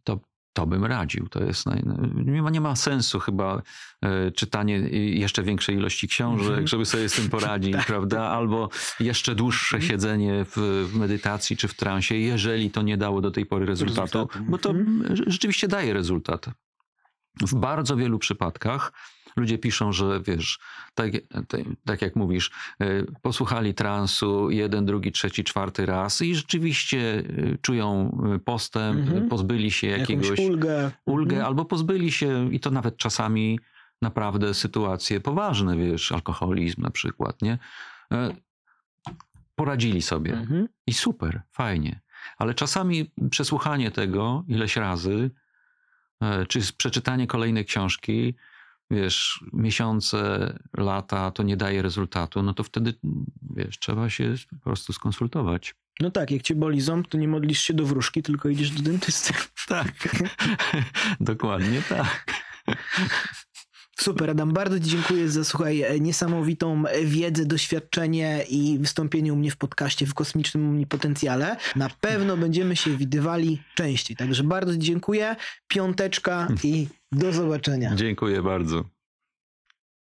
To, to bym radził. To jest naj, nie, ma, nie ma sensu chyba e, czytanie jeszcze większej ilości książek, Mhm. żeby sobie z tym poradzić, Tak. prawda? Albo jeszcze dłuższe Mhm. siedzenie w, medytacji czy w transie, jeżeli to nie dało do tej pory rezultatu, bo to Mhm. rze- rzeczywiście daje rezultat. W bardzo wielu przypadkach ludzie piszą, że wiesz, tak, tak, jak mówisz, y, posłuchali transu jeden, drugi, trzeci, czwarty raz i rzeczywiście y, czują y, postęp, Mhm. pozbyli się jakiegoś Jakąś ulgę. ulgę, Mhm. albo pozbyli się i to nawet czasami naprawdę sytuacje poważne, wiesz, alkoholizm na przykład, nie? E, Poradzili sobie. Mhm. I super, fajnie. Ale czasami przesłuchanie tego ileś razy, e, czy przeczytanie kolejnej książki, wiesz, miesiące, lata, to nie daje rezultatu, no to wtedy, wiesz, trzeba się po prostu skonsultować. No tak, jak cię boli ząb, to nie modlisz się do wróżki, tylko idziesz do dentysty. Tak, dokładnie tak. Super, Adam, bardzo Ci dziękuję za, słuchaj, niesamowitą wiedzę, doświadczenie i wystąpienie u mnie w podcaście w Kosmicznym Omnipotencjale. Na pewno będziemy się widywali częściej, także bardzo dziękuję, piąteczka i do zobaczenia. Dziękuję bardzo.